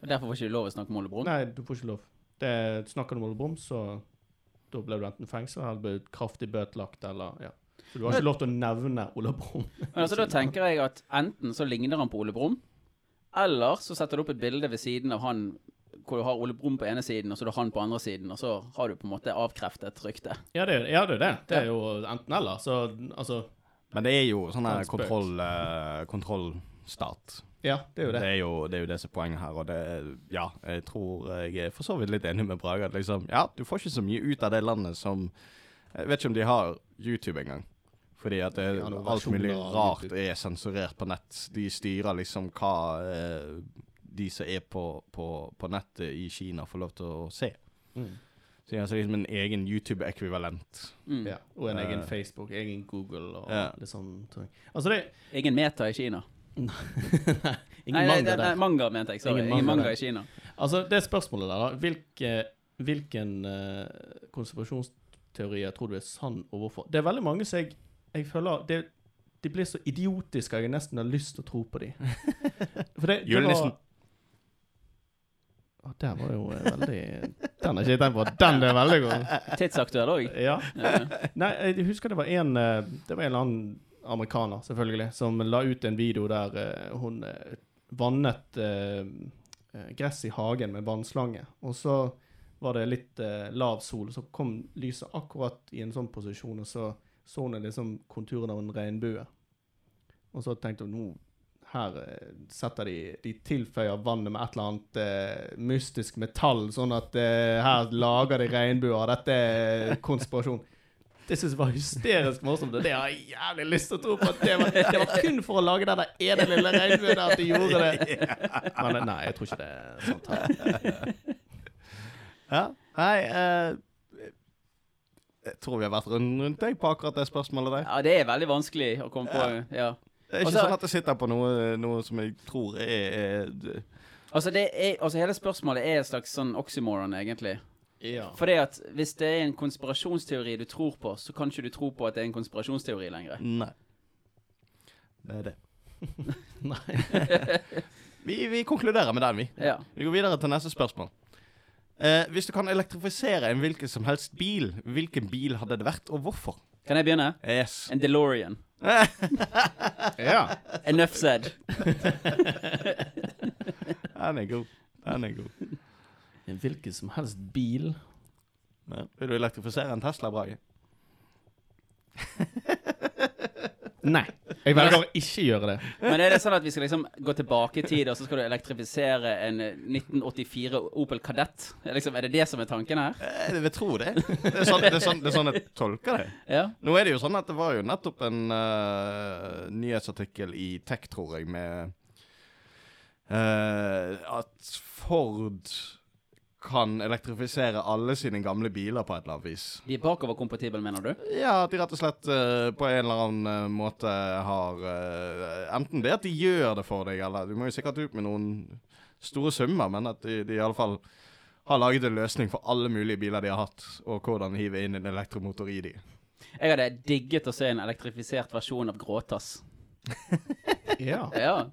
Og Derfor får ikke du lov å snakke om Ole Brumm. Nei, du får ikke lov. Det, snakker du om Ole Brumm, så da ble du enten fengsla eller ble kraftig bøtelagt, eller ja. Så du har ikke lov til å nevne Ole Brumm. Men altså, da tenker jeg at enten så ligner han på Ole Brumm, eller så setter du opp et bilde ved siden av han hvor du har Ole Brumm på ene siden, og så er det han på andre siden, og så har du på en måte avkreftet ryktet. Ja, det, ja, det er det. Det er jo enten eller. Så altså Men det er jo sånn her En kontroll, uh, kontrollstat. Ja, det er jo Det det. er jo, det er jo det som er poenget her, og det Ja, jeg tror jeg er for så vidt litt enig med Brage. At liksom, ja, du får ikke så mye ut av det landet som Jeg vet ikke om de har YouTube engang. Fordi at det, alt mulig rart er sensurert på nett. De styrer liksom hva eh, de som er på, på, på nettet i Kina, får lov til å se. Mm. Så det er altså liksom en egen YouTube-ekvivalent. Mm. Ja. Og en egen Eh. Facebook, egen Google og Ja. litt sånn ting. Altså, det Ingen meta i Kina. Ingen nei, manga nei, nei, manga, mente jeg. Sorry. Ingen Ingen manga manga, i Kina. Altså, det spørsmålet der, da. Hvilke, hvilken uh, konspirasjonsteorier tror du er sann, og hvorfor? Det er veldig mange som jeg, jeg føler det, De blir så idiotiske at jeg nesten har lyst til å tro på dem. Julenissen. Å, der var jo eh, veldig Den har ikke jeg tenkt på. Den er veldig god. Tidsaktuell òg. Ja. Nei, jeg husker det var en eh, Det var en eller annen amerikaner, selvfølgelig, som la ut en video der eh, hun eh, vannet eh, eh, gress i hagen med vannslange. Og så var det litt eh, lav sol, så kom lyset akkurat i en sånn posisjon, og så så hun liksom konturen av en regnbue. Og så tenkte hun nå her eh, setter de De tilføyer vannet med et eller annet eh, mystisk metall, sånn at eh, her lager de regnbuer. Dette er konspirasjon. Det syns jeg var hysterisk morsomt, det har jeg jævlig lyst til å tro på. At det, var, det var kun for å lage den der ene lille regnbuen der at de gjorde det. Men eh, nei, jeg tror ikke det er sant. her. Ja. Nei eh, Jeg tror vi har vært rundt, rundt deg på akkurat det spørsmålet der. Ja, det er veldig vanskelig å komme på. Ja. Det er ikke Altså- sånn at jeg sitter på noe, noe som jeg tror er, er Altså, det er, altså, hele spørsmålet er et slags sånn oxymoron, egentlig. Ja. Fordi at hvis det er en konspirasjonsteori du tror på, så kan ikke du tro på at det er en konspirasjonsteori lenger. Nei. Det er det. Nei. Vi, vi konkluderer med den, vi. Ja. Vi går videre til neste spørsmål. Eh, hvis du kan elektrifisere en hvilken som helst bil, hvilken bil hadde det vært, og hvorfor? Kan jeg begynne? Yes. En DeLorean. Ja. Enough said. Den er god. Den er god. En hvilken som helst bil. Ja. Vil du elektrifisere en Tesla, Brage? Nei. Jeg velger å ikke gjøre det. Men er det sånn at vi skal liksom gå tilbake i tid, og så skal du elektrifisere en eh, 1984 Opel Kadett? Liksom, er det det som er tanken her? Eh, Jeg vil tro det. Det er, sånn, det, er sånn, det er sånn jeg tolker det. Ja. Nå er det jo sånn at det var jo nettopp en uh, nyhetsartikkel i Tech, tror jeg, med uh, at Ford kan elektrifisere alle sine gamle biler på et eller annet vis. De er bakoverkompatible, mener du? Ja, at de rett og slett uh, på en eller annen eh, måte har uh, Enten det at de gjør det for deg, eller Du må jo sikkert ut med noen store summer, men at de, de i alle fall har laget en løsning for alle mulige biler de har hatt, og hvordan hive inn en elektromotor i de. Jeg hadde digget å se en elektrifisert versjon av Gråtass. Ja. Ja.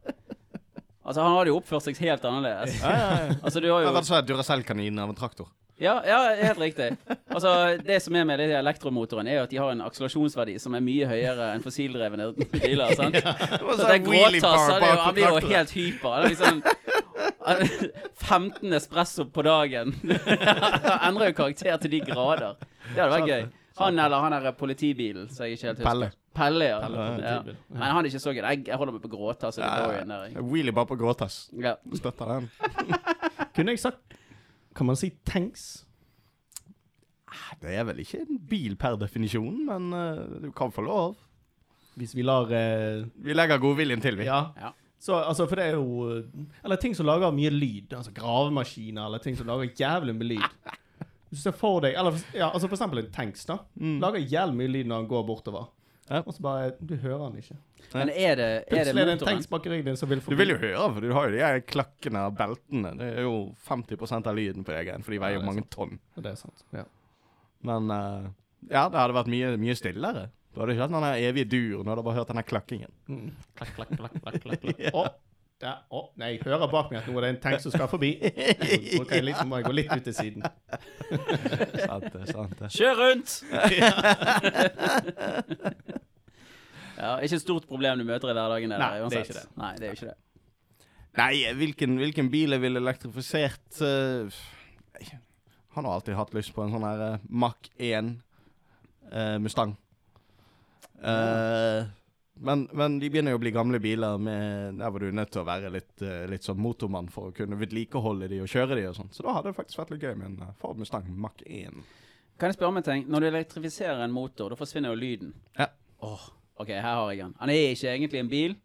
Altså, han hadde jo oppført seg helt annerledes. Altså, du har jo Altså, slett Duracell-kaninen av en traktor. Ja, ja, helt riktig. Altså, Det som er med de elektromotoren, er jo at de har en akselerasjonsverdi som er mye høyere enn fossildrevne biler. sant? Så det er gråtass, han er jo- han blir jo helt hyper. Det er liksom 15 espresso på dagen. Han endrer jo karakter til de grader. Det hadde vært gøy. Han eller han derre politibilen, så jeg ikke helt husker. Pelle. Pelle, ja. Pelle, ja. Men han er ikke så gøy. Jeg, jeg holder meg på gråtass. Wheelie bare på gråtass. Ja. Støtter den. Kunne jeg sagt Kan man si tanks? Det er vel ikke en bil per definisjon, men uh, du kan få lov. Hvis vi lar uh, Vi legger godviljen til, vi. Ja. Ja. Så, altså, for det er jo Eller ting som lager mye lyd. Altså gravemaskiner, eller ting som lager jævlig mye lyd. Hvis du ser for deg Eller ja, altså for eksempel en tanks, da. Lager jævlig mye lyd når han går bortover. Ja. Og så bare Du hører han ikke. Men er det, er det Plutselig er det en tanks bak ryggen din som vil Du vil jo høre, for du har jo de her klakkene og beltene. Det er jo 50% av lyden på egen, for de veier jo ja, mange tonn. Det er sant. Ja. Men uh, ja, det hadde vært mye, mye stillere. Du hadde ikke hatt den evige duren, du hadde bare hørt den klakkingen. Mm. Klakk, klakk, klakk, klakk, klakk, klakk. Å, der, å, nei, jeg hører bak meg at nå er det en tank som skal forbi. Nå kan jeg litt, må jeg gå litt ut til siden. sant det, sant det. Kjør rundt! ja, ikke et stort problem du møter i hverdagen. der, Nei, det er ikke det. Nei, det er ikke det. Nei, hvilken, hvilken bil jeg ville elektrifisert uh, Jeg har nå alltid hatt lyst på en sånn her uh, Mach 1 uh, Mustang. Eh, men, men de begynner jo å bli gamle biler med, der hvor du er nødt til å være litt, eh, litt sånn motormann for å kunne vedlikeholde de og kjøre de og sånn. Så da hadde det faktisk vært litt gøy med en eh, Ford Mustang Mach 1. Kan jeg spørre om en ting? Når du elektrifiserer en motor, da forsvinner jo lyden. Ja. Åh, ok, her har jeg den. Han er ikke egentlig en bil,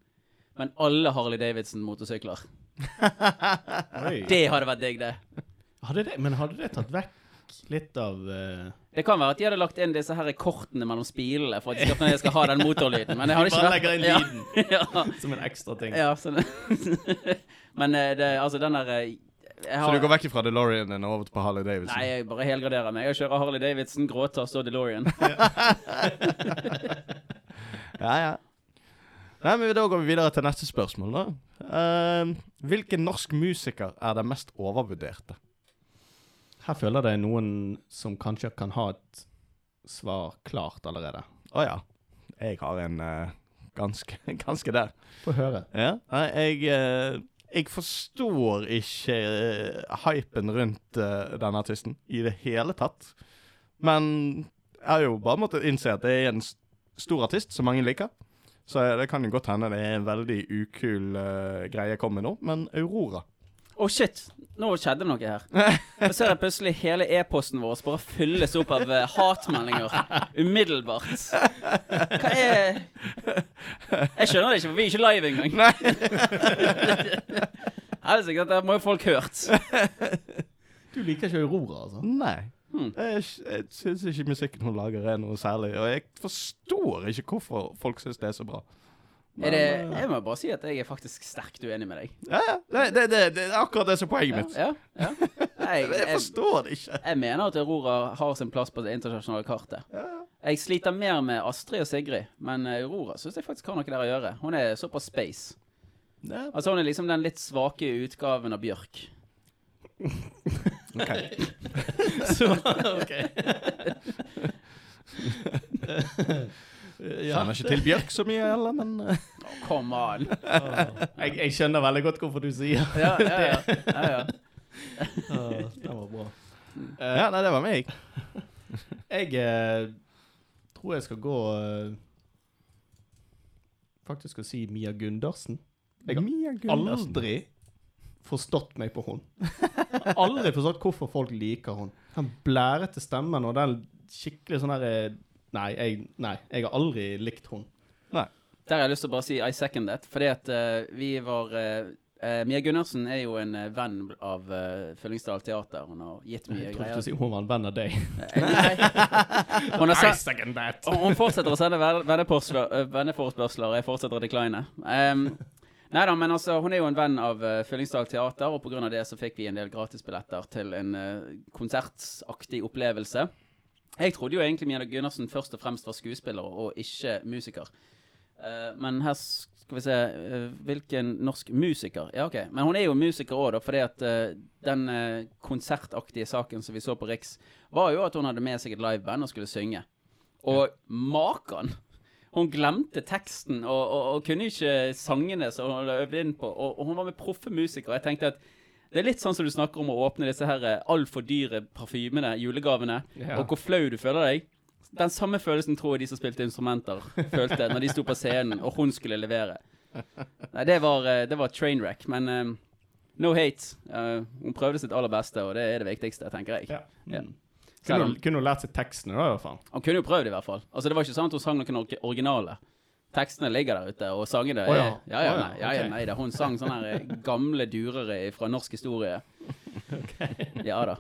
men alle Harley Davidson-motorsykler. Det hadde vært digg, det. Hadde det, men hadde det tatt vekk litt av uh... Det kan være at de hadde lagt inn disse her kortene mellom spilene for at de skal, skal ha den motorlyden. Men jeg hadde ikke bare legger inn lyden. ja. som en ekstra ting? ja sånn. men eh, det, altså, den der eh, jeg Så du går vekk fra DeLorean og over på Harley Davidson? Nei, jeg bare helgraderer meg. Jeg kjører Harley Davidson, gråtass og DeLorean. Ja, ja. Nei, men Da går vi videre til neste spørsmål. da. Uh, hvilken norsk musiker er den mest overvurderte? Her føler jeg det er noen som kanskje kan ha et svar klart allerede. Å ja. Jeg har en uh, ganske, ganske der. Få høre. Ja. Nei, jeg, uh, jeg forstår ikke uh, hypen rundt denne artisten i det hele tatt. Men jeg har jo bare måttet innse at det er en stor artist som mange liker. Så det kan jo godt hende det er en veldig ukul greie jeg kommer med nå, men Aurora. Å, shit! Nå skjedde det noe her. Så ser jeg plutselig hele e-posten vår bare fylles opp av eh, hatmeldinger. Umiddelbart. Hva er Jeg skjønner det ikke, for vi er ikke live engang. Nei. Helsike, dette må jo folk hørt. Du liker ikke Aurora, altså? Nei. Hmm. Jeg, jeg syns ikke musikken hun lager er noe særlig, og jeg forstår ikke hvorfor folk syns det er så bra. Er det, eh, jeg må bare si at jeg er faktisk sterkt uenig med deg. Ja, ja. Det, det, det, det er akkurat det som er poenget mitt. Ja, ja. ja. Jeg, jeg, forstår det ikke. jeg mener at Aurora har sin plass på det internasjonale kartet. Jeg sliter mer med Astrid og Sigrid, men Aurora syns jeg faktisk har noe der å gjøre. Hun er såpass space. Altså Hun er liksom den litt svake utgaven av Bjørk. ok. Så, ok. Kjenner ikke til Bjørk så mye heller, men oh, Come on! Jeg, jeg skjønner veldig godt hvorfor du sier Ja, ja, ja. ja, ja. det var bra. Ja, nei, det var meg. Jeg uh, tror jeg skal gå uh, Faktisk å si Mia Gundersen. Jeg har Mia Gundersen. aldri forstått meg på hun. Aldri forstått hvorfor folk liker hun. Den blærete stemmen og den skikkelig sånn derre Nei, jeg, nei, jeg har aldri likt hun. Nei. Der har jeg lyst til å bare si I second that. Fordi at uh, vi var uh, eh, Mia Gundersen er jo en uh, venn av uh, Fyllingsdal Teater. Hun har gitt mye Jeg trodde du greier. skulle si hun var en venn av deg. Nei. Hun har second that. Og hun fortsetter å sende ven- venneforespørsler, og jeg fortsetter å decline. Um, nei da, men altså, hun er jo en venn av uh, Fyllingsdal Teater, og pga. det så fikk vi en del gratisbilletter til en uh, konsertaktig opplevelse. Jeg trodde jo egentlig Mia Gundersen først og fremst var skuespiller og ikke musiker. Uh, men her skal vi se uh, Hvilken norsk musiker? Ja, OK. Men hun er jo musiker òg, da, fordi at eh, den konsertaktige saken som vi så på Riks, var jo at hun hadde med seg et liveband og skulle synge. Og maken! Hun glemte teksten og, og, og kunne ikke sangene som hun hadde øvd inn på. Og, og hun var med proffe musikere. Jeg tenkte at det er litt sånn som du snakker om å åpne disse her eh, altfor dyre parfymene, julegavene, Ja. og hvor flau du føler deg. Den samme følelsen tror jeg de som spilte instrumenter, følte når de sto på scenen og hun skulle levere. Nei, det var, eh, det var trainwreck, men eh, no hate. Uh, hun prøvde sitt aller beste, og det er det viktigste, tenker jeg. Ja. Ja. Mm. Kunne, hun- kunne hun lært seg tekstene, da, i hvert fall. Hun kunne jo prøvd i hvert fall. Altså Det var ikke sånn at hun sang noen originale. Tekstene ligger der ute, og sangene er- ja, ja, ja, nei, ja, ja, nei da. Hun sang sånne her eh, gamle durere fra norsk historie. Ja da.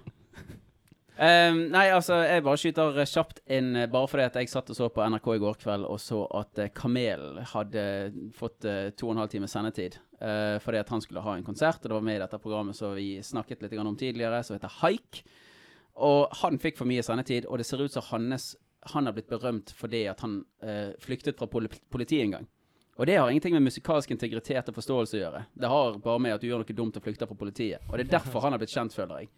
Um, nei, altså, jeg bare skyter eh, kjapt inn eh, bare fordi at jeg satt og så på NRK i går kveld og så at uh, Kamel hadde fått uh, to og en halv time sendetid. uh, fordi at han skulle ha en konsert, og det var med i dette programmet som vi snakket litt om tidligere, som heter Haik. Og han fikk for mye sendetid, og det ser ut som hans han har blitt berømt fordi at han eh, flyktet fra poli politiet en gang. Og det har ingenting med musikalsk integritet og forståelse å gjøre. Det har bare med at du gjør noe dumt og flykter fra politiet. Og det er derfor han har blitt kjent, føler jeg.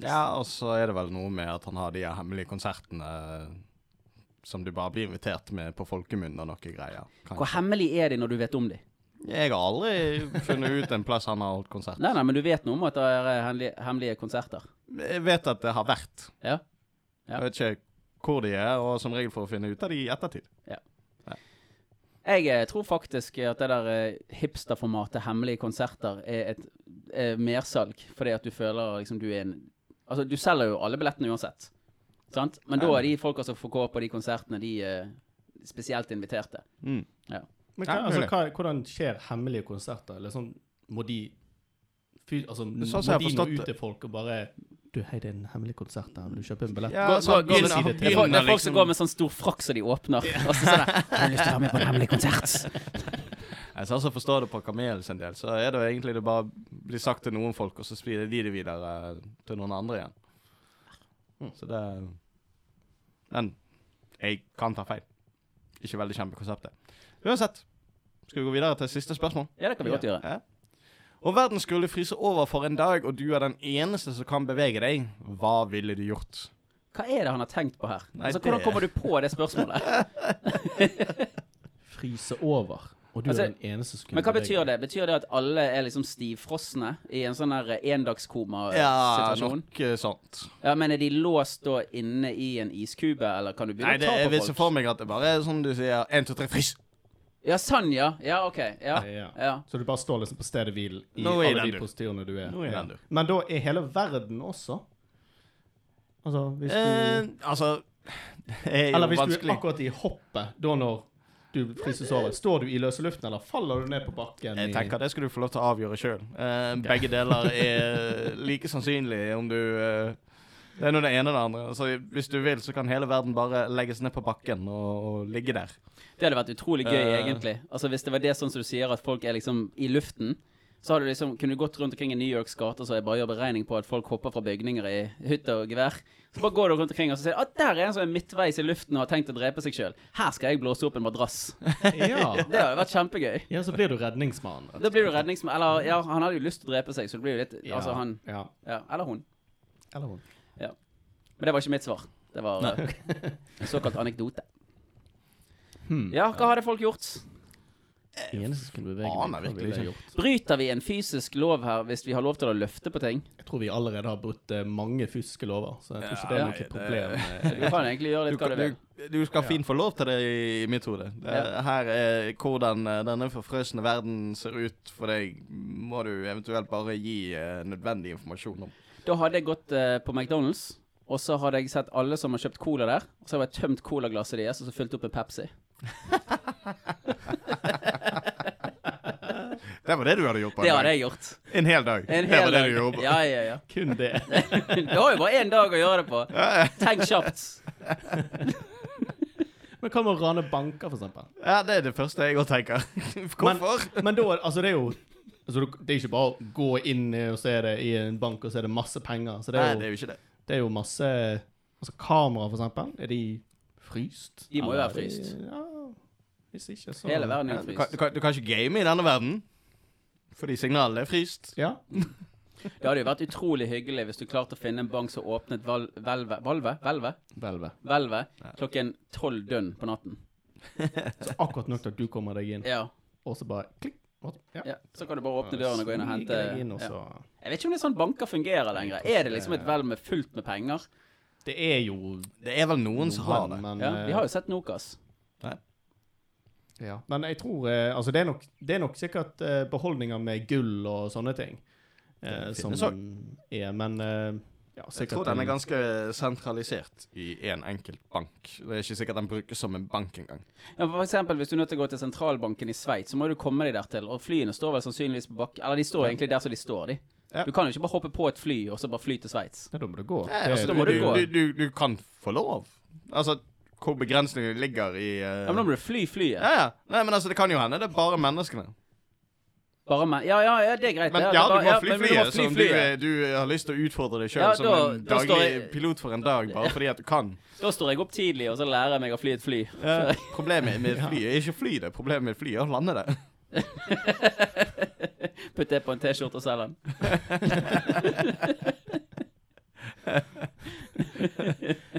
Ja, og så er det vel noe med at han har de hemmelige konsertene eh, som du bare blir invitert med på folkemunne og noe greier. Kanskje. Hvor hemmelig er de når du vet om de? Jeg har aldri funnet ut en plass han har holdt konsert. Nei, nei, men du vet noe om at det er eh, hemmelige konserter? Jeg vet at det har vært. Ja. Ja. Jeg vet ikke hvor de er, og som regel for å finne ut av de i ettertid. Ja. Jeg eh, tror faktisk at det der eh, hipsterformatet hemmelige konserter er et eh, mersalg, fordi at du føler liksom du er en Altså, du selger jo alle billettene uansett, sant? Men da er de folka som får gå på de konsertene, de er spesielt inviterte. Mm. Ja. Men hva, altså, hva, hvordan skjer hemmelige konserter? Eller sånn, må de fy, altså, er Må sånn har de nå ut til folk og bare Du, hei, det er en hemmelig konsert der. Vil du kjøpe en billett? Ja, Gå, sånn, gå, gå, med, det det, er folk, det er folk liksom- som går med sånn stor frakk som de åpner. Og så sånn der, Har lyst til å være med på en hemmelig konsert? Jeg sånn altså forstår det på Kamel sin del, så er det jo egentlig det bare blir sagt til noen folk, og så sprider de det videre til noen andre igjen. Så det Men jeg kan ta feil. Ikke veldig kjempekonseptet. Uansett, skal vi gå videre til siste spørsmål? Ja, det kan vi godt gjøre. Ja. Om verden skulle fryse over for en dag, og du er den eneste som kan bevege deg, hva ville du gjort? Hva er det han har tenkt på her? Nei, Altså, Hvordan det- kommer du på det spørsmålet? Fryse over. Og du Altså, er den eneste som kunne Men hva betyr det? Betyr det at alle er liksom stivfrosne i en sånn der Ja, endagskoma-situasjon? nok eh, sånt. Ja, men er de låst da inne i en iskube, eller kan du Nei, begynne det, å ta jeg på vil se for meg at det bare er sånn du sier 1, 2, 3, frys! Ja, sånn, ja. Ja, OK. Ja. Ja. ja. Så du bare står liksom på stedet hvil i Nå er alle den de du. posturene du er. Nå er Ja. den du. Men da er hele verden også? Altså, hvis du Eh, altså Det er jo Eller hvis du er vanskelig. akkurat i hoppet, da når du fryses over, står du i løse luften, eller faller du ned på bakken? Jeg tenker det skal du få lov til å avgjøre sjøl. Begge deler er like sannsynlig om du eh, Det er nå det ene og det andre. Så hvis du vil, så kan hele verden bare legges ned på bakken og, og ligge der. Det hadde vært utrolig gøy, uh, egentlig. Altså Hvis det var det sånn som du sier, at folk er liksom i luften, så hadde du liksom, kunne du gått rundt omkring i New Yorks gater så jeg bare gjør beregning på at folk hopper fra bygninger i hytte og gevær. Så bare går du rundt omkring og så sier at der er en som er midtveis i luften og har tenkt å drepe seg sjøl. Her skal jeg blåse opp en madrass. Ja. Det hadde vært kjempegøy. ja, så blir du redningsmann. Da blir du redningsmann. Eller ja, han hadde jo lyst til å drepe seg, så det blir jo litt Ja. Altså han Ja. ja, Eller hun. Eller hun. Men det var ikke mitt svar. Det var eh, en såkalt anekdote. Hmm. Ja, hva hadde folk gjort? Eneste som skulle bevege Aner meg, hva virkelig ikke. gjort? Bryter vi en fysisk lov her hvis vi har lov til å løfte på ting? Jeg tror vi allerede har brutt eh, mange fysiske lover, så jeg tror ikke det er noe problem. Du eh, kan egentlig gjøre Du, litt hva du vil. du, du skal fint få lov til det i, i mitt hode. Det, Ja. Her er hvordan eh, denne forfrøsne verden ser ut for deg, må du eventuelt bare gi eh, nødvendig informasjon om. Da hadde jeg gått eh, på McDonald's, og så hadde jeg sett alle som har kjøpt cola der. Og så hadde jeg tømt colaglasset deres og så fylt opp med Pepsi. Det var det du hadde gjort på en Det hadde dag. jeg gjort. En hel dag. En det var hel det dag. du gjorde. Ja, ja, ja. Kun det. Du har jo bare én dag å gjøre det på. Tenk kjapt. Men hva med å rane banker, for eksempel? Ja, det er det første jeg òg tenker. Hvorfor? Men da, altså det er jo altså, Det er ikke bare å gå inn og se det i en bank, og så er det masse penger. Så det Nei, er det er jo ikke det. Det er jo masse Altså kamera, for eksempel. Er de fryst? De må jo være fryst. de- Ja, hvis ikke, så Hele verden er Ja, du, kan, fryst. du, kan, du kan ikke game i denne verden. Fordi signalet er fryst. Ja. Det hadde jo vært utrolig hyggelig hvis du klarte å finne en bank som åpnet val Valve Valve? Valve? Hvelve. Valve klokken tolv dønn på natten. Så akkurat nok til at du kommer deg inn, Ja. og så bare klikk. Ja. ja. Så kan du bare åpne døren og gå inn og hente inn, ja. Jeg vet ikke om det er sånn banker fungerer lenger. Er det liksom et hvelv med fullt med penger? Det er jo Det er vel noen som har det. Men, Ja, eh, Vi har jo sett Nokas. Ja, men jeg tror eh, Altså, det er nok, det er nok sikkert eh, beholdninger med gull og sånne ting eh, som er Men eh, ja, Jeg tror den er ganske sentralisert i én en enkelt bank. Det er ikke sikkert den brukes som en bank engang. Ja, for eksempel, hvis du er nødt til å gå til sentralbanken i Sveits, så må du komme deg dertil. Og flyene står vel sannsynligvis på bakken. Eller de står egentlig der som de står, de. Ja. Du kan jo ikke bare hoppe på et fly og så bare fly til Sveits. Ja, da må du gå. Ja, altså, da må du, du gå. du, du, du kan få lov. Altså, hvor begrensningene ligger i uh... Ja, men da må du fly flyet. ja, ja. Nei, men altså, det kan jo hende det er bare menneskene. Bare meg? Ja, ja, ja, det er greit. Men ja, du må fly flyet, fly som du, eh, du har lyst til å utfordre deg sjøl Ja, som da- en da daglig jeg- pilot for en dag, bare fordi at du kan. Da står jeg opp tidlig, og så lærer jeg meg å fly et fly. Problemet med fly er ikke å fly det, problemet med fly er å lande det. Putt det på en T-skjorte og selg den.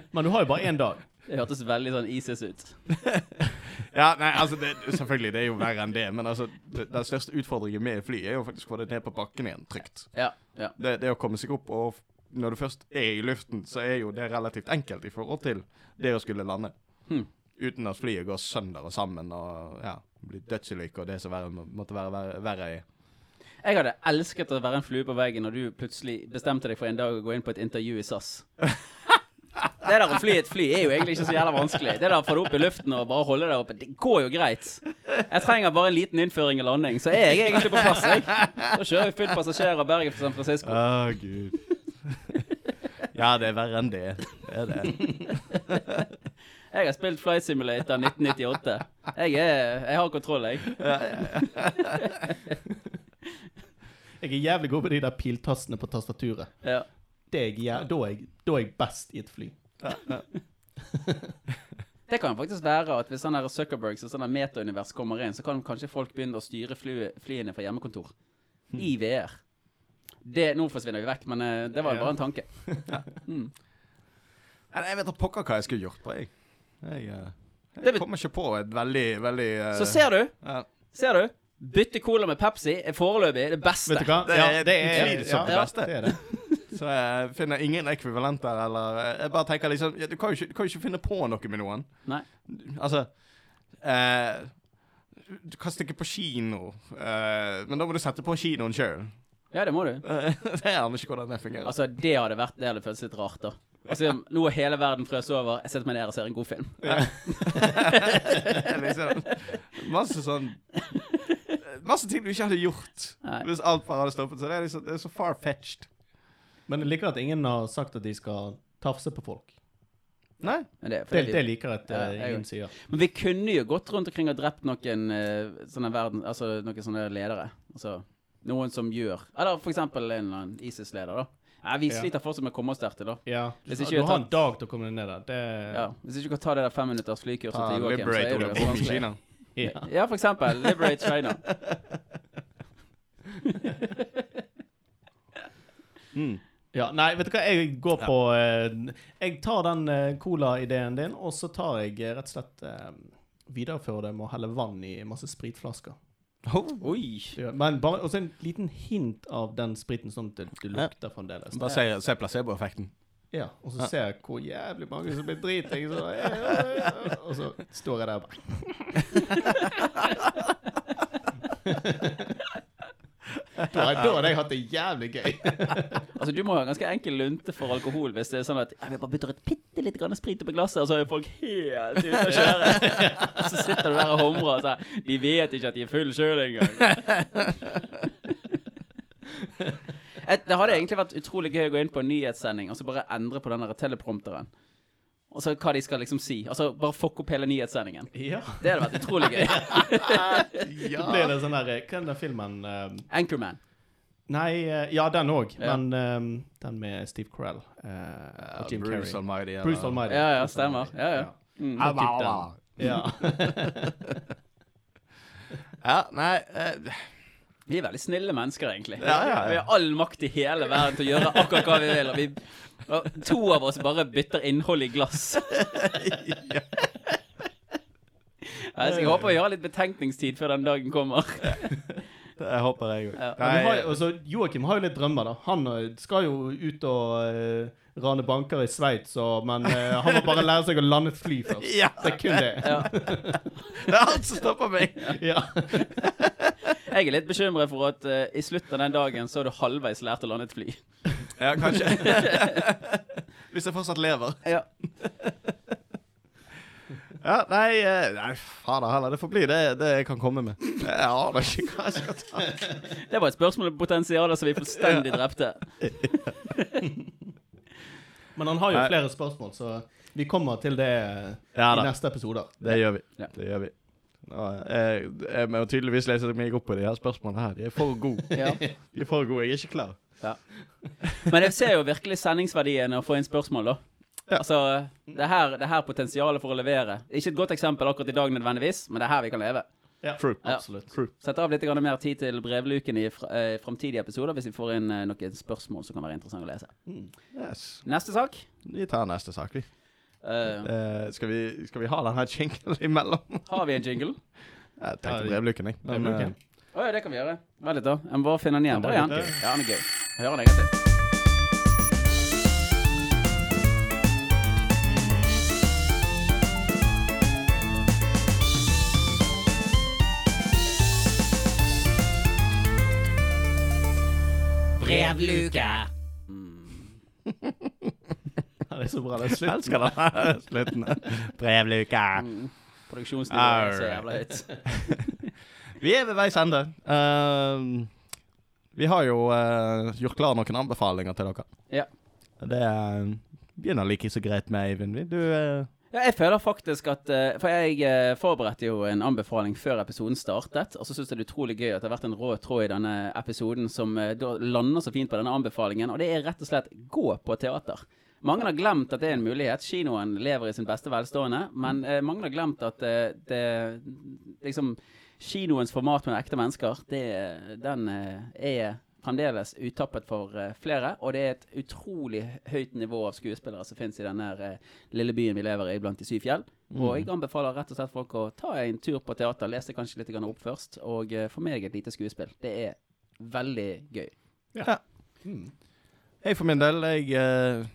Men du har jo bare én dag. Det hørtes veldig sånn ISIS ut. Ja, nei, altså det, Selvfølgelig, det er jo verre enn det. Men altså, det, den største utfordringen med fly er jo faktisk å få det ned på bakken igjen trygt. Ja, ja. Det, det å komme seg opp, og når du først er i luften, så er jo det relativt enkelt i forhold til det å skulle lande. Hmm. Uten at flyet går sønder og sammen og ja, blir dødsulykke og det som verre, måtte være verre, verre i. Jeg hadde elsket å være en flue på veggen når du plutselig bestemte deg for en dag å gå inn på et intervju i SAS. Det der å fly et fly er jo egentlig ikke så jævla vanskelig. Det der å få det opp i luften og bare holde det oppe, det går jo greit. Jeg trenger bare en liten innføring og landing, så er jeg egentlig på plass. Jeg. Da kjører vi fullt passasjer av Bergen til San Francisco. Å, gud. ja, det er verre enn det. Det er det. Jeg har spilt Flight Simulator 1998. Jeg, er, jeg har kontroll, jeg. Jeg er jævlig god på de der piltastene på tastaturet. Ja. Det er jeg, da, er jeg, da er jeg best i et fly. Det kan faktisk være at hvis sånn der Zuckerbergs og sånn metaunivers kommer inn, så kan kanskje folk begynne å styre fly, flyene fra hjemmekontor. I VR. Det, nå forsvinner vi vekk, men eh, det var jo bare en tanke. Mm. Jeg vet da pokker hva jeg skulle gjort på, jeg. Jeg, eh, jeg kommer ikke på et veldig, veldig uh, Så ser du, ja. ser du, bytte cola med Pepsi er foreløpig det beste. Vet du hva? Det er utvilsomt det ja, beste. Det er det. Så jeg finner ingen ekvivalenter, eller eh, Jeg bare tenker liksom ja, Du kan jo ikke, du kan jo ikke finne på noe med noen. Nei. Altså eh, Du kan stikke på kino, eh, men da må du sette på kinoen sjøl. Ja, det må du. det er gjerne ikke hvordan det fungerer. Altså, det hadde vært Det hadde føltes litt rart, da. Altså, nå er hele verden frøs over. Jeg setter meg ned og ser en god film. liksom, masse sånn Masse ting du ikke hadde gjort Nei. hvis alt bare hadde stoppet. Så det er, liksom, det er så far-fetched. Men jeg liker at ingen har sagt at de skal tafse på folk. Nei. Men det, Det, det liker jeg at Ja, eh, jeg ingen sier. men vi kunne jo gått rundt omkring og drept noen eh, sånne verden, altså noen sånne ledere. Altså noen som gjør Eller for eksempel en eller annen ISIS-leder, da. Nei, vi Ja. sliter fortsatt med å komme oss der til, da. Ja, Hvis ikke du har tatt... en dag til å komme deg ned der. Det, Ja. Hvis ikke du kan ta det der femminutters flykurset Ta til Joakim, så er det jo. Kina. ja. Ja, for eksempel. Liberate China. Ja, nei, vet du hva, jeg går på eh, Jeg tar den eh, cola-ideen din, og så tar jeg eh, rett og slett eh, Viderefører det med å helle vann i masse spritflasker. Oi. Ja, Men bare også en liten hint av den spriten, sånn at det, det lukter fremdeles. Bare se, se placeboeffekten. Ja, og så ser jeg hvor jævlig mange som blir driting. Så, ja, ja, ja, og så står jeg der og bare Da da hadde jeg hatt det jævlig gøy. Altså, du må ha ganske enkel lunte for alkohol hvis det er sånn at jeg vil bare bytte et bitte litt grann sprit oppi glasset, og så er folk helt ute å kjøre. Så sitter du der og humrer og sier De vet ikke at de er full sjøl engang. Et- Det hadde egentlig vært utrolig gøy å gå inn på en nyhetssending og så bare endre på den teleprompteren. Og så hva de skal liksom si. Altså bare fuck opp hele nyhetssendingen. Ja. Det hadde vært utrolig gøy. ja. blir det sånn der eh, Hva er den filmen eh, Anchorman. Nei, eh, ja, den òg, Ja. men um, den med Steve Carell uh, og Jim Bruce Carrey. Almighty. eller- Bruce Almighty. Ja, ja, stemmer. Ja, ja. Mm. Ja. Ja, nei uh... Vi er veldig snille mennesker, egentlig. Ja, ja, ja. Vi har all makt i hele verden til å gjøre akkurat hva vi vil. Og, vi, og to av oss bare bytter innhold i glass. Ja, så jeg håper vi har litt betenkningstid før den dagen kommer. Det håper jeg òg. Ja. Altså, Joakim har jo litt drømmer, da. Han eh, skal jo ut og uh, rane banker i Sveits, men uh, han må bare lære seg å lande et fly først. Ja. Det er kun det. Ja. Det er alt som stopper meg. Ja. Jeg er litt bekymret for at uh, i slutten av den dagen så har du halvveis lært å lande et fly. Ja, kanskje. Hvis jeg fortsatt lever. Ja. Ja, nei, eh, nei fader heller. Det får bli det, det jeg kan komme med. Jeg aner ikke hva jeg skal ta. Det var et spørsmål om potensialet som vi fullstendig drepte. Men han har jo Nei. flere spørsmål, så vi kommer til det eh, Ja i da. neste episode. Det gjør vi. Ja. Det gjør vi. Nå, jeg, jeg må tydeligvis lese meg opp på de her spørsmålene her. De er for gode. Ja. De er for gode. Jeg er ikke klar. Men jeg ser jo virkelig sendingsverdien av å få inn spørsmål, da. Ja. Altså, det her, det her potensialet for å levere. Ikke et godt eksempel akkurat i dag nødvendigvis, men det er her vi kan leve. Ja, True. Ja. absolutt. Sett av litt mer tid til brevluken i fra, eh, framtidige episoder hvis vi får inn eh, noen spørsmål som kan være interessant å lese. Yes. Neste sak. Vi tar neste sak, vi. Uh, Eh, skal, vi, skal vi ha den her jinglen imellom? har vi en jingle? Jeg tenkte Ja, brevluken, jeg. Brevluken. Å ja, det kan vi gjøre. Vent litt, da. Jeg må bare finne den igjen. Der er den. Ja, den er gøy. Hører den en gang til. Brevluke. Ja, det er så bra. Det er slutten. elsker den slutten. Brevluke. Mm. Produksjonsnivået er så jævla høyt. Vi er ved veis ende. Eh, vi har jo uh, gjort klar noen anbefalinger til dere. Ja. Det eh, begynner like så greit med Eivind. Du uh... Ja, jeg føler faktisk at uh, For jeg forberedte jo en anbefaling før episoden startet. Og så syns jeg det er utrolig gøy at det har vært en rød tråd i denne episoden som lander så fint på denne anbefalingen. Og det er rett og slett gå på teater. Mange har glemt at det er en mulighet. Kinoen lever i sin beste velstående. Men mange har glemt at det liksom Kinoens format med ekte mennesker, det, den eh, er fremdeles utappet for eh, flere. Og det er et utrolig høyt nivå av skuespillere som finnes i denne eh, lille byen vi lever i blant de syv fjell. Og jeg anbefaler rett og slett folk å ta en tur på teater, lese kanskje litt opp først, og uh, få med deg et lite skuespill. Det er veldig gøy. Ja. Jeg for min del, jeg uh,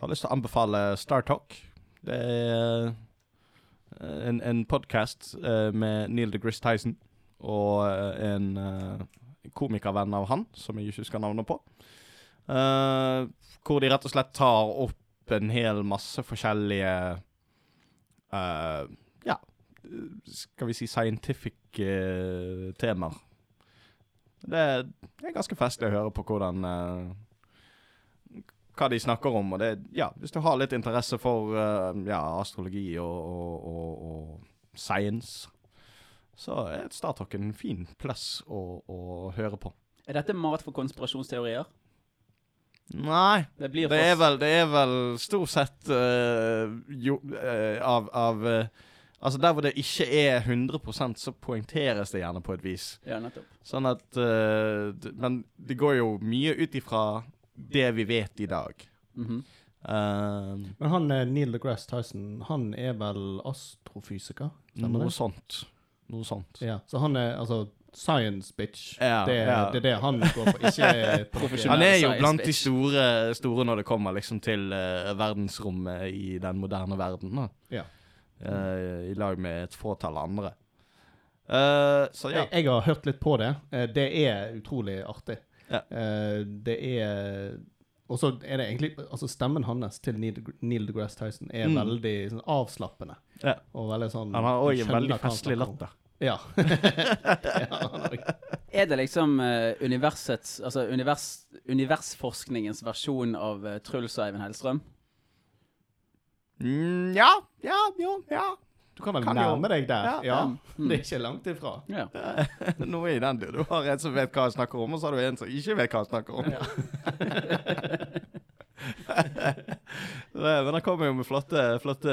har lyst til å anbefale Star Talk. Det er eh, en, en podkast med Neil deGrasse Tyson og eh, en eh, komikervenn av han, som jeg ikke husker navnet på. Uh, hvor de rett og slett tar opp en hel masse forskjellige uh, Ja, skal vi si scientific uh, temaer. Det er, ganske festlig å høre på hvordan eh, hva de snakker om. Og det, ja, hvis du har litt interesse for eh, ja, astrologi og, og, og, og science, så er Startalk en fin plass å, å høre på. Er dette mat for konspirasjonsteorier? Nei, Det blir det er vel, det er vel stort sett uh, jo, uh, av, av uh, Altså der hvor det ikke er 100% så poengteres det gjerne på et vis. Ja, nettopp. Sånn at Men det går jo mye ut ifra det vi vet i dag. Mhm. Eh, Men han eh, Neil deGrasse Tyson, han er vel astrofysiker? Noe det? sånt. Noe sånt. Ja, så han er altså science bitch. Ja, det, ja. det er det han går for, ikke Profesjonell. Han er jo blant de store, store når det kommer liksom til uh, verdensrommet i den moderne verden. Da. Ja. Uh, I lag med et fåtall andre. Uh, så ja. Jeg, jeg har hørt litt på det. Det er utrolig artig. Ja. Eh, Det er Og så er det egentlig Altså, stemmen hans til Neil, deGrasse Tyson er Mm. veldig sånn avslappende. Ja. Og veldig sånn Han har òg en veldig festlig latter. Ja. Er det liksom uh, universets Altså univers, universforskningens versjon av uh, Truls og Eivind Hellstrøm? Mm, ja, ja, jo, ja. Du kan vel Kan nærme deg der. Ja, Ja, Mm. Det er ikke langt ifra. Ja. Noe i den, du. Du har en som vet hva han snakker om, og så har du en som ikke vet hva han snakker om. Men han kommer jo med flotte, flotte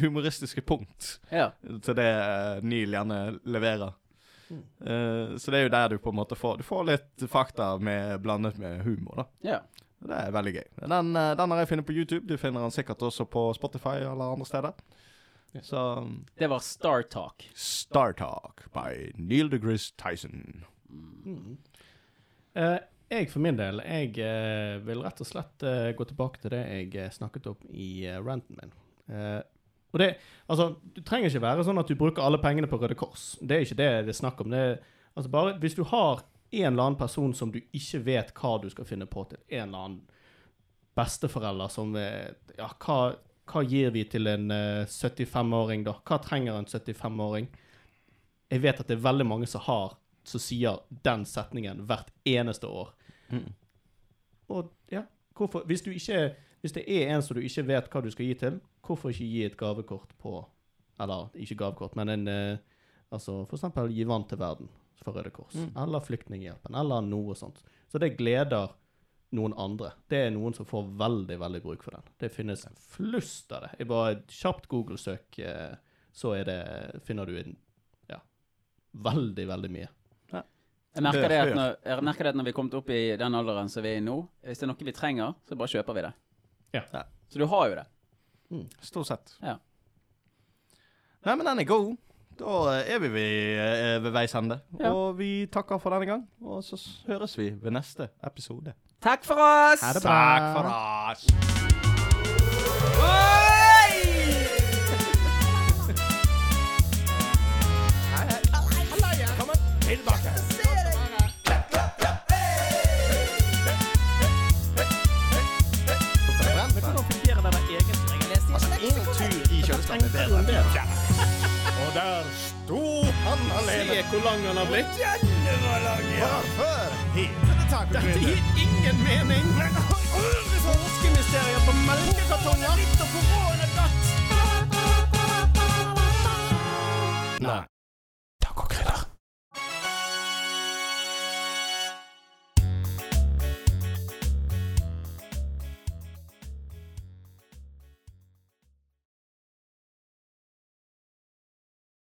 humoristiske punkt ja. til det eh, Neil gjerne leverer. Uh, så det er jo der du på en måte får Du får litt fakta med, blandet med humor, da. Yeah. Det er veldig gøy. Den, eh, den har jeg funnet på YouTube. Du finner den sikkert også på Spotify eller andre steder. Så Det var Star Talk. Star Talk by Neil deGrasse Tyson. Eh, jeg for min del, jeg uh, vil rett og slett uh, gå tilbake til det jeg snakket om i uh, ranten min. Eh, og det, altså, Du trenger ikke være sånn at du bruker alle pengene på Røde Kors. Det er ikke det det er snakk om. Det altså bare Hvis du har en eller annen person som du ikke vet hva du skal finne på til, en eller annen besteforelder som Ja, hva, hva gir vi til en eh, 75-åring, da? Hva trenger en 75-åring? Jeg vet at det er veldig mange som har som sier den setningen hvert eneste år. Og ja, hvorfor Hvis du ikke Hvis det er en som du ikke vet hva du skal gi til, hvorfor ikke gi et gavekort på Eller ikke gavekort, men en eh, Altså for eksempel gi vann til verden for Røde Kors. Eller Flyktninghjelpen, eller noe sånt. Så det gleder noen andre. Det er noen som får veldig, veldig bruk for den. Det finnes flust av det. Jeg bare et kjapt Google-søk, eh, så er det Finner du en Ja. Veldig, veldig mye. Jeg merker, det at når, jeg merker det at når vi er kommet opp i den alderen som vi er i nå, hvis det er noe vi trenger, så bare kjøper vi det. Ja. Ja. Så du har jo det. Stort sett. Ja. Nei, men den er god. Da er vi ved, eh, ved veis ende. Ja. Og vi takker for denne gang. Og så høres vi ved neste episode. Takk for oss! Ha det bra. Takk for oss. En tur i kjøleskapet er bedre enn det. Og der sto han alene. Se hvor lang han har blitt. Hvorfor dette gir ingen mening! Påskemysterier på melkekartonger! Litt korona datt! Nei.